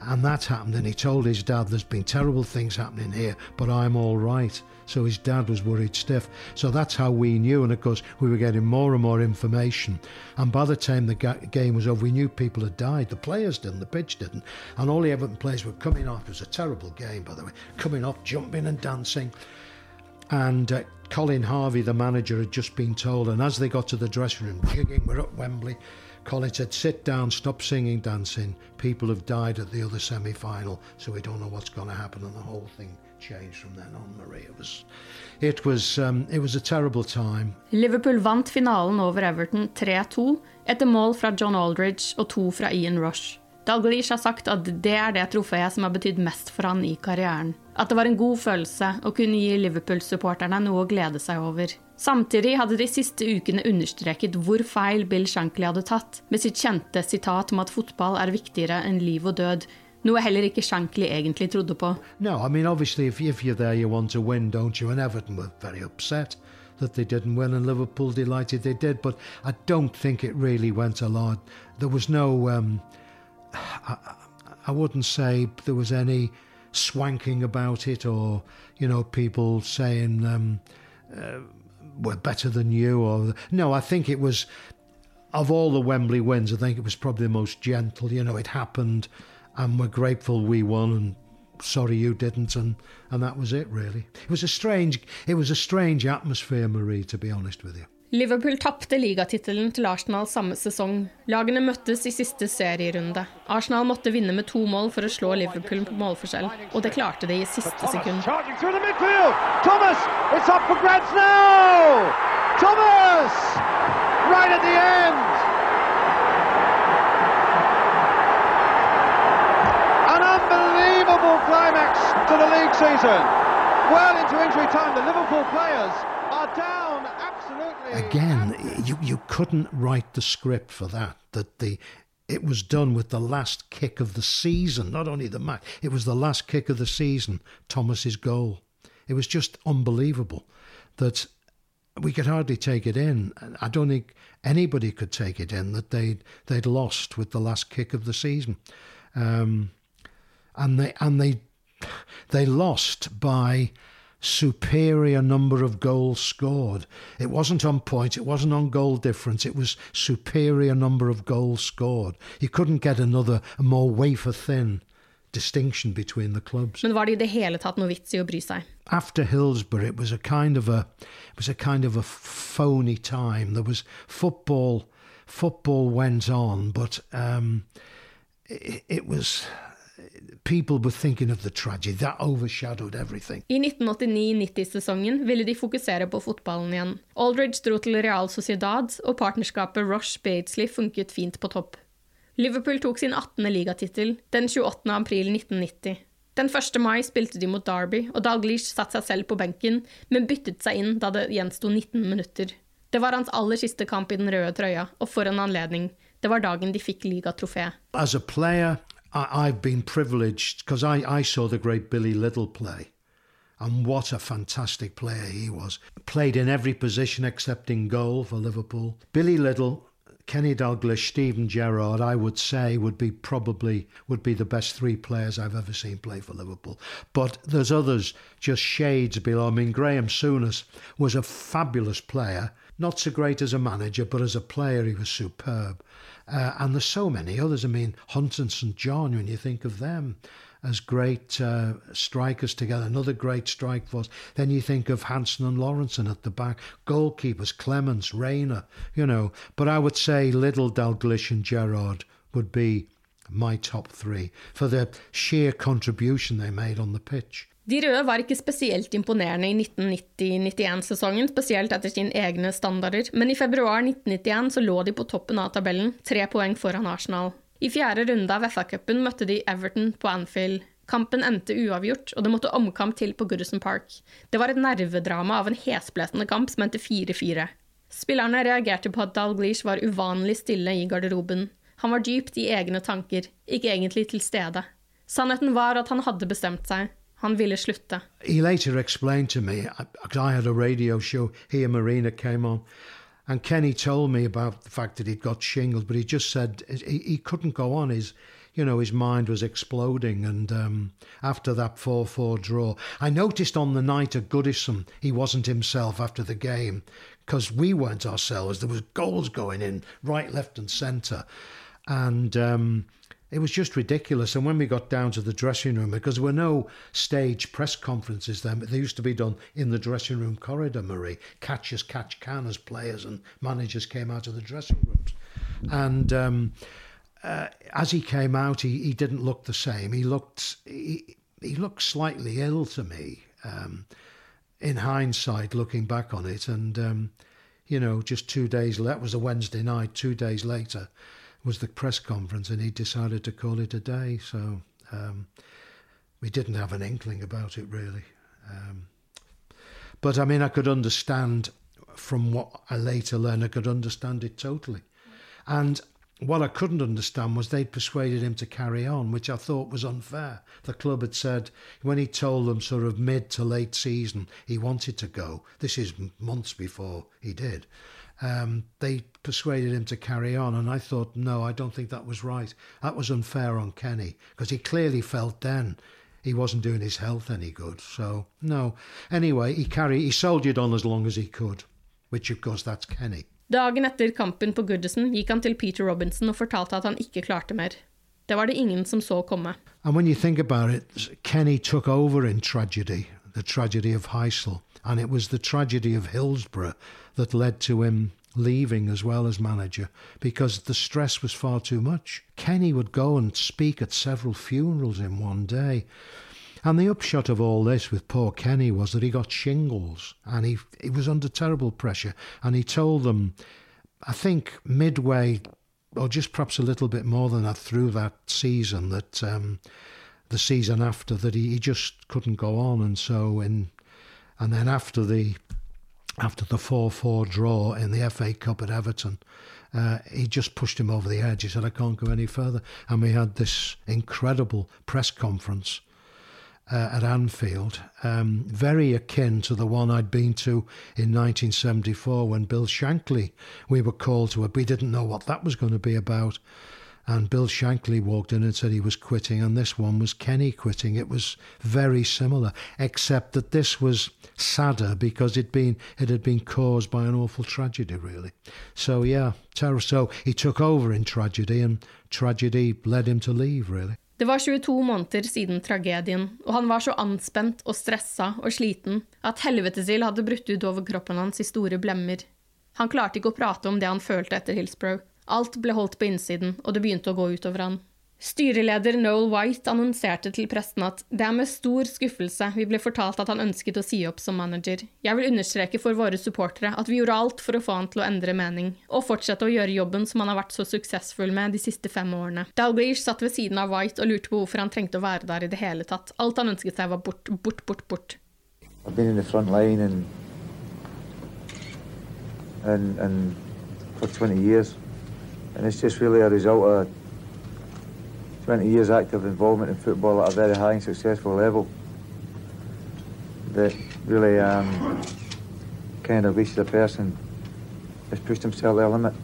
And that happened, and he told his dad, There's been terrible things happening here, but I'm all right. So his dad was worried stiff. So that's how we knew. And of course, we were getting more and more information. And by the time the game was over, we knew people had died. The players didn't, the pitch didn't. And all the Everton players were coming off. It was a terrible game, by the way, coming off, jumping and dancing. And uh, Colin Harvey, the manager, had just been told, and as they got to the dressing room, we're at Wembley. Colin said, sit down, stop singing, dancing. People have died at the other semi final, so we don't know what's going to happen. And the whole thing changed from then on, Marie. It was, it was, um, it was a terrible time. Liverpool vant finalen over Everton 3-2 etter mål fra John Aldridge og to fra Ian Rush. Dalglish har sagt at det er det trofeet som har betydd mest for han i karrieren. At det var en god følelse å kunne gi Liverpool-supporterne noe å glede seg over. Samtidig hadde de siste ukene understreket hvor feil Bill Shankly hadde tatt, med sitt kjente sitat om at fotball er viktigere enn liv og død, noe heller ikke Shankly egentlig trodde på. No, I mean, obviously, if, if you're there, you want to win, don't you? Everton were very upset that they didn't win, and Liverpool delighted they did. But I don't think it really went a lot. There was no. Um, I, I wouldn't say there was any swanking about it, or you know, people saying um, uh, we're better than you, or no. I think it was of all the Wembley wins. I think it was probably the most gentle. You know, it happened, and we're grateful we won, and sorry you didn't, and and that was it. Really, it was a strange. It was a strange atmosphere, Marie. To be honest with you. Liverpool tapte ligatittelen til Arsenal samme sesong. Lagene møttes i siste serierunde. Arsenal måtte vinne med to mål for å slå Liverpool på målforskjell, og det klarte de i siste sekund. Thomas! Thomas! Right at the end! An unbelievable climax to the league season. Well into injury time, the Liverpool players Again, you, you couldn't write the script for that. That the it was done with the last kick of the season, not only the match, it was the last kick of the season, Thomas's goal. It was just unbelievable that we could hardly take it in. I don't think anybody could take it in that they'd they'd lost with the last kick of the season, um, and they and they they lost by superior number of goals scored. It wasn't on point, it wasn't on goal difference, it was superior number of goals scored. You couldn't get another, more wafer thin distinction between the clubs. Men var det i det hele tatt noe vits i å bry seg? After Hillsborough, it was a kind of a, it was a kind of a phony time. There was football, football went on, but um, it, it was people were thinking of the tragedy. That overshadowed everything. I 1989-90-sesongen ville de fokusere på fotballen igjen. Aldridge dro til Real Sociedad, og partnerskapet Rush Batesley funket fint på topp. Liverpool tok sin 18. ligatittel den 28. april 1990. Den 1. mai spilte de mot Derby, og Dalglish satte seg selv på benken, men byttet seg inn da det gjensto 19 minutter. Det var hans aller siste kamp i den røde trøya, og for en anledning. Det var dagen de fikk ligatrofé. I, have been privileged because I, I saw the great Billy Little play. And what a fantastic player he was. Played in every position except in goal for Liverpool. Billy Little, Kenny Dalglish, Stephen Gerrard, I would say would be probably would be the best three players I've ever seen play for Liverpool. But there's others just shades below. I mean, Graham Souness was a fabulous player, not so great as a manager, but as a player he was superb. Uh, and there's so many others. I mean, Hunt and St John, when you think of them as great uh, strikers together, another great strike force. Then you think of Hansen and Lawrenson at the back, goalkeepers, Clements, Rayner, you know. But I would say Little, Dalglish, and Gerrard would be my top three for the sheer contribution they made on the pitch. De røde var ikke spesielt imponerende i 1990-91-sesongen, spesielt etter sine egne standarder, men i februar 1991 så lå de på toppen av tabellen, tre poeng foran Arsenal. I fjerde runde av FA-cupen møtte de Everton på Anfield. Kampen endte uavgjort, og det måtte omkamp til på Goodison Park. Det var et nervedrama av en hesblesende kamp som endte 4-4. Spillerne reagerte på at Dalglish var uvanlig stille i garderoben. Han var dypt i egne tanker, ikke egentlig til stede. Sannheten var at han hadde bestemt seg. Han ville slutte. He later explained to me, because I had a radio show, he and Marina came on, and Kenny told me about the fact that he'd got shingles, but he just said he, he couldn't go on. His, you know, his mind was exploding. And um, after that 4 4 draw, I noticed on the night at Goodison, he wasn't himself after the game because we weren't ourselves. There was goals going in right, left, and centre. And um, it was just ridiculous. And when we got down to the dressing room, because there were no stage press conferences then, but they used to be done in the dressing room corridor, Marie. Catch as catch can as players and managers came out of the dressing rooms. And um, uh, as he came out, he, he didn't look the same. He looked he, he looked slightly ill to me. Um, in hindsight, looking back on it, and um, you know, just two days it was a Wednesday night. Two days later, was the press conference, and he decided to call it a day. So um, we didn't have an inkling about it really. Um, but I mean, I could understand from what I later learned, I could understand it totally. And what I couldn't understand was they'd persuaded him to carry on, which I thought was unfair. The club had said when he told them sort of mid to late season he wanted to go, this is months before he did, um, they persuaded him to carry on. And I thought, no, I don't think that was right. That was unfair on Kenny because he clearly felt then he wasn't doing his health any good. So, no. Anyway, he carried, he soldiered on as long as he could, which of course that's Kenny. Dagen etter kampen på Goodison gikk han til Peter Robinson og fortalte at han ikke klarte mer. Det var det ingen som så komme. And when you think about it, Kenny took over in tragedy, the tragedy of Heysel, and it was the tragedy of Hillsborough that led to him leaving as well as manager because the stress was far too much. Kenny would go and speak at several funerals in one day. And the upshot of all this with poor Kenny was that he got shingles and he, he was under terrible pressure. And he told them, I think midway, or just perhaps a little bit more than that, through that season, that um, the season after, that he, he just couldn't go on. And so, in, and then after the after the 4 4 draw in the FA Cup at Everton, uh, he just pushed him over the edge. He said, I can't go any further. And we had this incredible press conference uh, at Anfield, um, very akin to the one I'd been to in 1974 when Bill Shankly, we were called to it. We didn't know what that was going to be about. And Bill Shankly walked in and said he was quitting, and this one was Kenny quitting. It was very similar, except that this was sadder because it been it had been caused by an awful tragedy, really. So yeah, terror. So he took over in tragedy, and tragedy led him to leave, really. Det var 22 måneder siden tragedien, og han var så anspent og stressa og sliten at helvetesild hadde brutt ut over kroppen hans i store blemmer. Han klarte ikke å prate om det han følte etter Hillsborough. Alt ble holdt på innsiden, og det begynte å gå utover han. Styreleder Noel White annonserte til pressen at det er med stor skuffelse vi ble fortalt at han ønsket å si opp som manager. Jeg vil understreke for våre supportere at vi gjorde alt for å få han til å endre mening, og fortsette å gjøre jobben som han har vært så suksessfull med de siste fem årene. Dalglish satt ved siden av White og lurte på hvorfor han trengte å være der i det hele tatt. Alt han ønsket seg var bort, bort, bort, bort. I've been in the front and, and for 20 years, and it's just really a result of 20 years active involvement in football at a very high and successful level that really um, kind of reaches a person has pushed himself to their limit.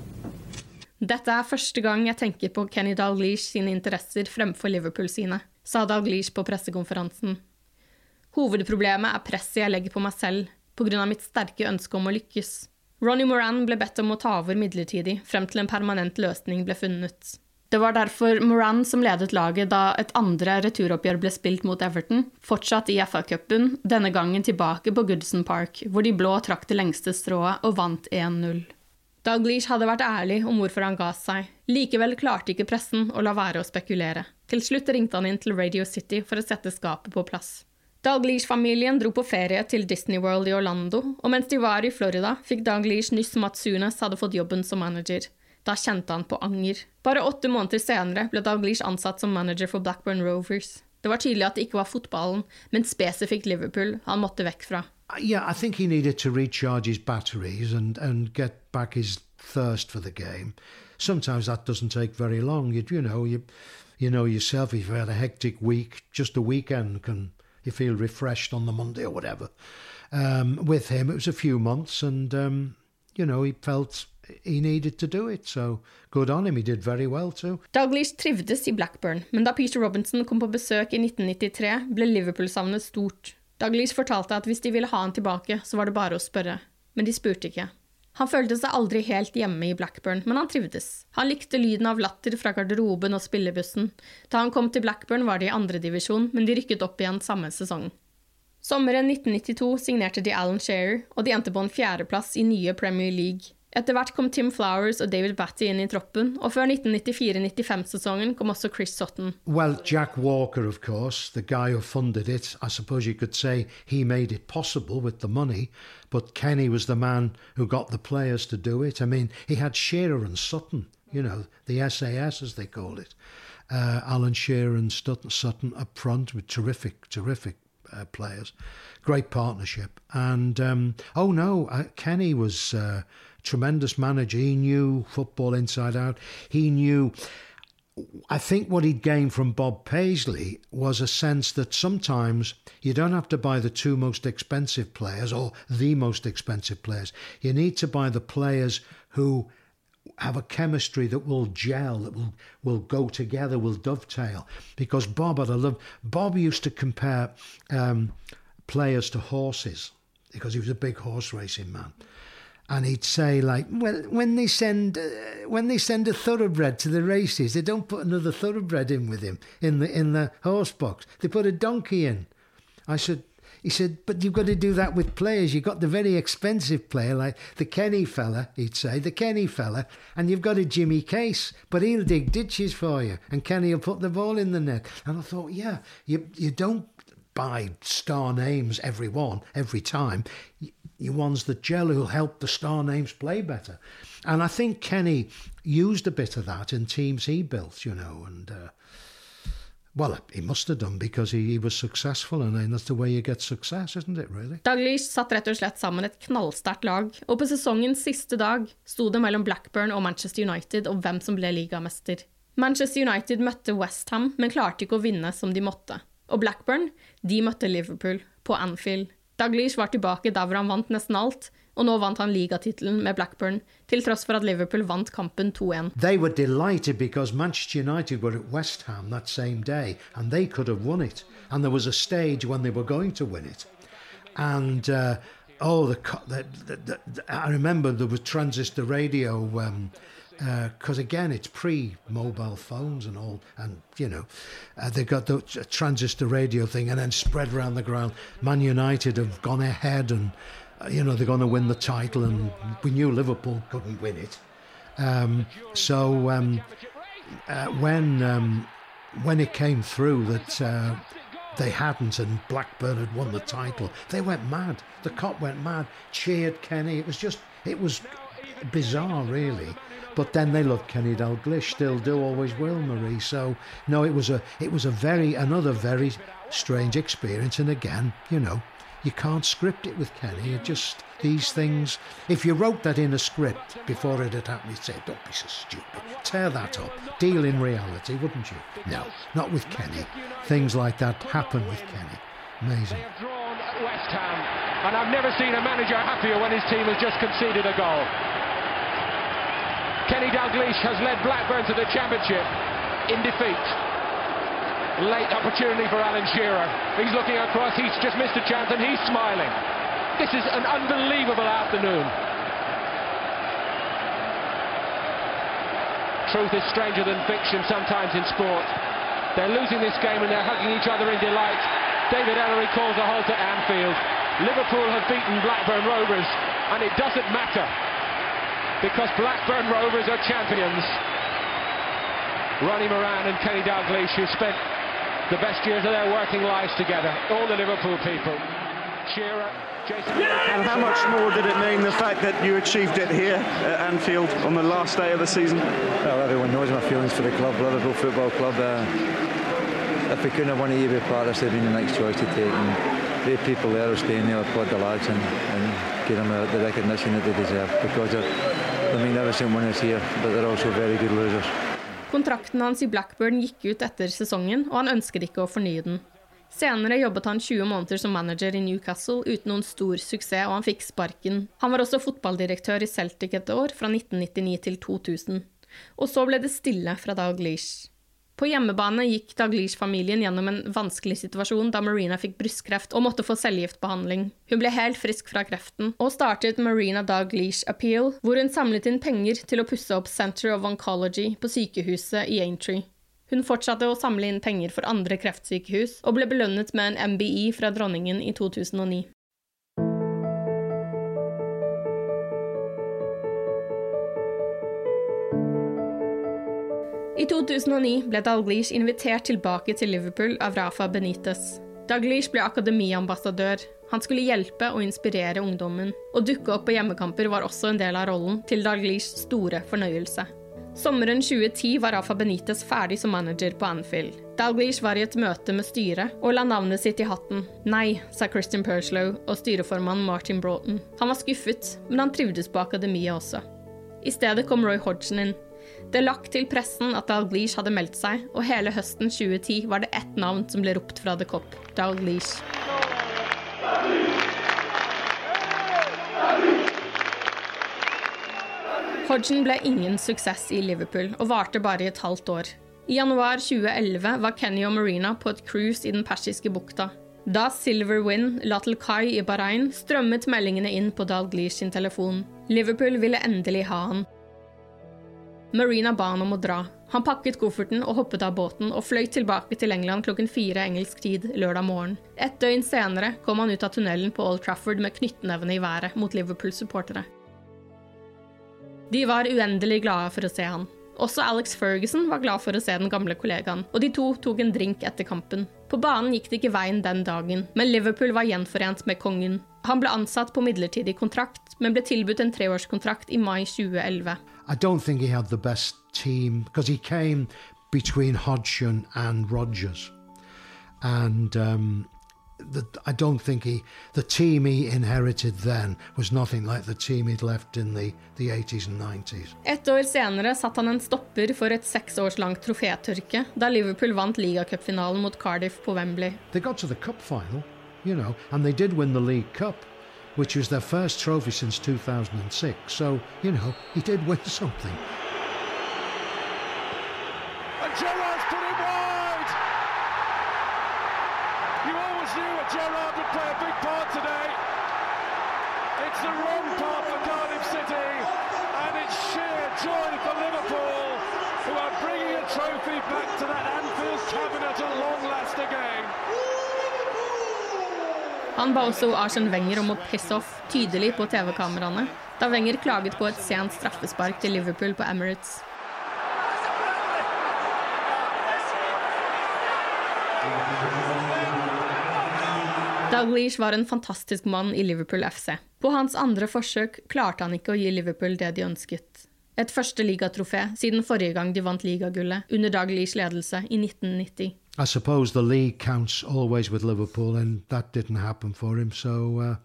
Dette er første gang jeg tenker på Kenny Dalglish sine interesser fremfor Liverpool sine, sa Dalglish på pressekonferansen. Hovedproblemet er presset jeg legger på meg selv, av mitt sterke ønske om å lykkes. Ronny Moran ble bedt om å ta over midlertidig, frem til en permanent løsning ble funnet. Det var derfor Moran som ledet laget da et andre returoppgjør ble spilt mot Everton, fortsatt i FA-cupen, denne gangen tilbake på Goodson Park, hvor de blå trakk det lengste strået og vant 1-0. Dalglish hadde vært ærlig om hvorfor han ga seg. Likevel klarte ikke pressen å la være å spekulere. Til slutt ringte han inn til Radio City for å sette skapet på plass. Dalglish-familien dro på ferie til Disney World i Orlando, og mens de var i Florida, fikk Dalglish nyss om at Sunes hadde fått jobben som manager. Da kjente han på anger. Bare åtte måneder senere ble Dalglish ansatt som manager for Blackburn Rovers. Det var tydelig at det ikke var fotballen, men spesifikt Liverpool han måtte vekk fra. Yeah, I think he needed to recharge his batteries and, and for the game. Sometimes that doesn't take very long. You, you know, you, you know yourself, if you've had a hectic week, just a weekend can you feel refreshed on the Monday or whatever. Um, with him, it was a few months, and um, you know he felt he needed to do it. So good on him. He did very well too. Dalglish trivdes i Blackburn, men da Peter Robinson kom på besøk i 1993, ble Liverpool-savnet stort. Dalglish fortalte at hvis de ville ha han tilbake, så var det bare å spørre. Men de spurte ikke. Han følte seg aldri helt hjemme i Blackburn, men han trivdes. Han likte lyden av latter fra garderoben og spillebussen. Da han kom til Blackburn var de i andredivisjon, men de rykket opp igjen samme sesong. Sommeren 1992 signerte de Alan Shearer, og de endte på en fjerdeplass i nye Premier League. Etter hvert kom Tim Flowers og David Batty inn i troppen, og før 1994-95-sesongen kom også Chris Sutton. Well, Jack Walker, of course, the guy who funded it. I suppose you could say he made it possible with the money, but Kenny was the man who got the players to do it. I mean, he had Shearer and Sutton, you know, the SAS as they called it. Uh, Alan Shearer and Sutton, Sutton up front with terrific, terrific uh, players. Great partnership. And, um, oh no, uh, Kenny was uh, tremendous manager. He knew football inside out. He knew. I think what he'd gained from Bob Paisley was a sense that sometimes you don't have to buy the two most expensive players or the most expensive players. You need to buy the players who have a chemistry that will gel, that will, will go together, will dovetail. Because Bob had a love. Bob used to compare um, players to horses because he was a big horse racing man and he'd say like, "Well, when they send uh, when they send a thoroughbred to the races, they don't put another thoroughbred in with him in the in the horse box. They put a donkey in." I said. He said, but you've got to do that with players. You've got the very expensive player, like the Kenny fella, he'd say, the Kenny fella, and you've got a Jimmy Case, but he'll dig ditches for you, and Kenny will put the ball in the net. And I thought, yeah, you, you don't buy star names every one, every time your ones that gel who'll help the star names play better. And I think Kenny used a bit of that in teams he built, you know, and uh, well, he must have done because he, he was successful, and that's the way you get success, isn't it, really? Dalglish satt rett og slett sammen et knallsterkt lag, og på sesongens siste dag sto det mellom Blackburn og Manchester United om hvem som ble ligamester. Manchester United møtte Westham, men klarte ikke å vinne som de måtte. Og Blackburn, de møtte Liverpool på Anfield. Dalglish var tilbake hvor han vant nesten alt, og nå vant han ligatittelen med Blackburn, til tross for at Liverpool vant kampen 2-1. They were delighted because Manchester United were at West Ham that same day, and they could have won it. And there was a stage when they were going to win it. And uh, oh, the, I remember there was transistor radio. Um, because uh, again it's pre-mobile phones and all and you know uh, they got the transistor radio thing and then spread around the ground. Man united have gone ahead and uh, you know they're going to win the title and we knew liverpool couldn't win it. Um, so um, uh, when um, when it came through that uh, they hadn't and Blackburn had won the title they went mad. The cop went mad cheered Kenny. It was just it was bizarre really but then they loved Kenny Dalglish, still do, always will, Marie. So no, it was a it was a very another very strange experience. And again, you know, you can't script it with Kenny. It just these things. If you wrote that in a script before it had happened, you'd say, "Don't be so stupid. Tear that up. Deal in reality, wouldn't you?" No, not with Kenny. Things like that happen with Kenny. Amazing. They have drawn at West Ham, and I've never seen a manager happier when his team has just conceded a goal. Kenny Dalglish has led Blackburn to the championship in defeat. Late opportunity for Alan Shearer. He's looking across, he's just missed a chance and he's smiling. This is an unbelievable afternoon. Truth is stranger than fiction sometimes in sport. They're losing this game and they're hugging each other in delight. David Ellery calls a halt at Anfield. Liverpool have beaten Blackburn Rovers and it doesn't matter because Blackburn Rovers are champions. Ronnie Moran and Kenny Dalglish, who spent the best years of their working lives together, all the Liverpool people. Shearer, Jason... And how much more did it mean the fact that you achieved it here at Anfield on the last day of the season? Well, everyone knows my feelings for the club, Liverpool Football Club. Uh, if we couldn't have won it, you'd be part of this, would have been the next choice to take. And the people there are staying there, applaud the lads and, and give them uh, the recognition that they deserve because of Kontrakten hans i Blackburn gikk ut etter sesongen, og han ønsket ikke å fornye den. Senere jobbet han 20 måneder som manager i Newcastle uten noen stor suksess, og han fikk sparken. Han var også fotballdirektør i Celtic et år, fra 1999 til 2000. Og så ble det stille fra Dag Dalglish. På hjemmebane gikk Daglish-familien gjennom en vanskelig situasjon da Marina fikk brystkreft og måtte få cellegiftbehandling. Hun ble helt frisk fra kreften, og startet Marina Daglish Appeal, hvor hun samlet inn penger til å pusse opp Center of Oncology på sykehuset i Aintree. Hun fortsatte å samle inn penger for andre kreftsykehus, og ble belønnet med en MBI fra dronningen i 2009. I 2009 ble Dalglish invitert tilbake til Liverpool av Rafa Benitez. Dalglish ble akademiambassadør. Han skulle hjelpe og inspirere ungdommen. Å dukke opp på hjemmekamper var også en del av rollen, til Dalglish store fornøyelse. Sommeren 2010 var Rafa Benitez ferdig som manager på Anfield. Dalglish var i et møte med styret og la navnet sitt i hatten. Nei, sa Christian Perslow og styreformann Martin Broughton. Han var skuffet, men han trivdes på akademiet også. I stedet kom Roy Hodgson inn. Det lakk til pressen at Dalglish hadde meldt seg, og hele høsten 2010 var det ett navn som ble ropt fra The Cop – Dalglish. Hodgson ble ingen suksess i Liverpool, og varte bare i et halvt år. I januar 2011 var Kenny og Marina på et cruise i den persiske bukta. Da Silver Wind la til kai i Bahrain, strømmet meldingene inn på Dalglish sin telefon. Liverpool ville endelig ha han. Marina ba han om å dra. Han pakket kofferten og hoppet av båten og fløy tilbake til England klokken fire engelsk tid lørdag morgen. Et døgn senere kom han ut av tunnelen på Old Trafford med knyttnevene i været mot Liverpool-supportere. De var uendelig glade for å se han. Også Alex Ferguson var glad for å se den gamle kollegaen, og de to tok en drink etter kampen. På banen gikk det ikke veien den dagen, men Liverpool var gjenforent med kongen. Han ble ansatt på midlertidig kontrakt, men ble tilbudt en treårskontrakt i mai 2011. I don't think he had the best team because he came between Hodgson and Rogers. And um, the, I don't think he, the team he inherited then was nothing like the team he'd left in the, the 80s and 90s. Et år senere satt han en stopper for et seks års langt trofétørke da Liverpool vant ligacupfinalen mot Cardiff på Wembley. They got to the cup final, you know, and they did win the League Cup, which was their first trophy since 2006. So, you know, he did win something. Han ba også Arsen Wenger om å pisse off tydelig på TV-kameraene da Wenger klaget på et sent straffespark til Liverpool på Emirates. Dalglish var en fantastisk mann i Liverpool FC. På hans andre forsøk klarte han ikke å gi Liverpool det de ønsket. Et første ligatrofé siden forrige gang de vant ligagullet, under Dalglish ledelse i 1990. I suppose the league counts always with Liverpool, and that didn't happen for him. So uh,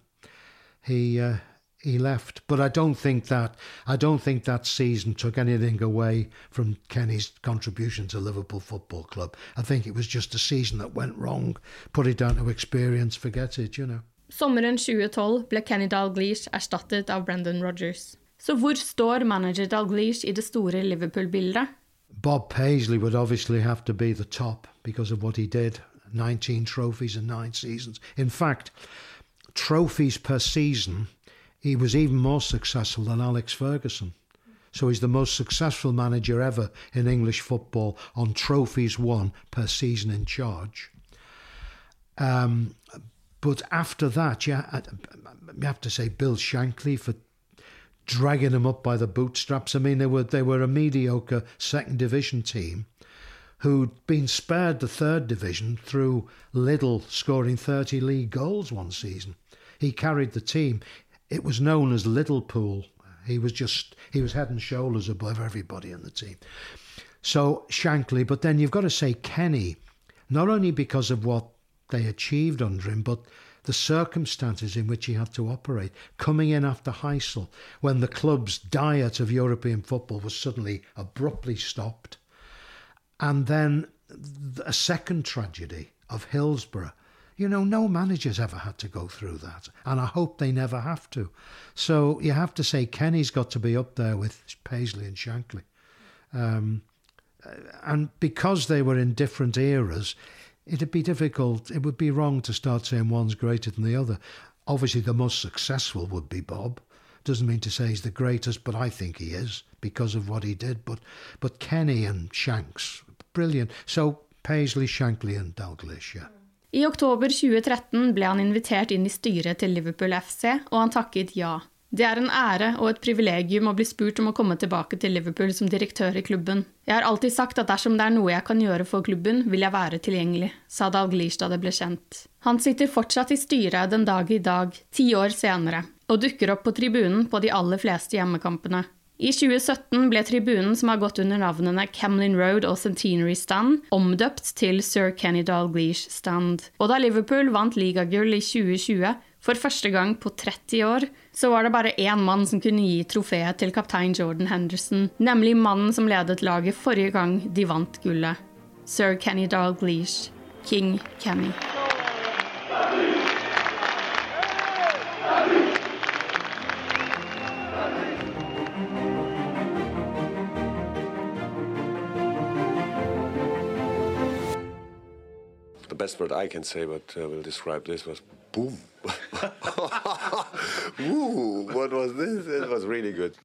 he uh, he left. But I don't think that I don't think that season took anything away from Kenny's contribution to Liverpool Football Club. I think it was just a season that went wrong. Put it down to experience. Forget it. You know. Sommeren 2012 ble Kenny Dalglish erstattet av Brendan Rodgers. Så hvor står manager Dalglish i det store Liverpool-bildet? Bob Paisley would obviously have to be the top because of what he did 19 trophies in nine seasons. In fact, trophies per season, he was even more successful than Alex Ferguson. So he's the most successful manager ever in English football on trophies won per season in charge. Um, but after that, yeah, you have to say Bill Shankly for dragging them up by the bootstraps. I mean, they were they were a mediocre second division team who'd been spared the third division through Liddell scoring 30 league goals one season. He carried the team. It was known as Liverpool. He was just he was head and shoulders above everybody in the team. So Shankly, but then you've got to say Kenny, not only because of what they achieved under him, but the circumstances in which he had to operate, coming in after Heysel, when the club's diet of European football was suddenly abruptly stopped. And then a second tragedy of Hillsborough. You know, no manager's ever had to go through that, and I hope they never have to. So you have to say Kenny's got to be up there with Paisley and Shankly. Um, and because they were in different eras, it'd be difficult. It would be wrong to start saying one's greater than the other. Obviously, the most successful would be Bob. Doesn't mean to say he's the greatest, but I think he is because of what he did. But but Kenny and Shanks, brilliant. So Paisley, Shankly, and Dalglish, yeah. I oktober 2013 ble han invitert inn i styret til Liverpool FC, og han takket ja. Det er en ære og et privilegium å bli spurt om å komme tilbake til Liverpool som direktør i klubben. Jeg har alltid sagt at dersom det er noe jeg kan gjøre for klubben, vil jeg være tilgjengelig, sa Dalglish da det ble kjent. Han sitter fortsatt i styret den dag i dag, ti år senere, og dukker opp på tribunen på de aller fleste hjemmekampene. I 2017 ble tribunen som har gått under navnene Camlin Road og Centenary Stand, omdøpt til Sir Kenny Dalglish Stand. Og da Liverpool vant ligagull i 2020, for første gang på 30 år så var det bare én mann som kunne gi trofeet til kaptein Jordan Henderson, nemlig mannen som ledet laget forrige gang de vant gullet. Sir Kenny Dalglish, King Kenny. The best word I can say, but uh, will describe this was boom. Ooh, what was this? It was really good.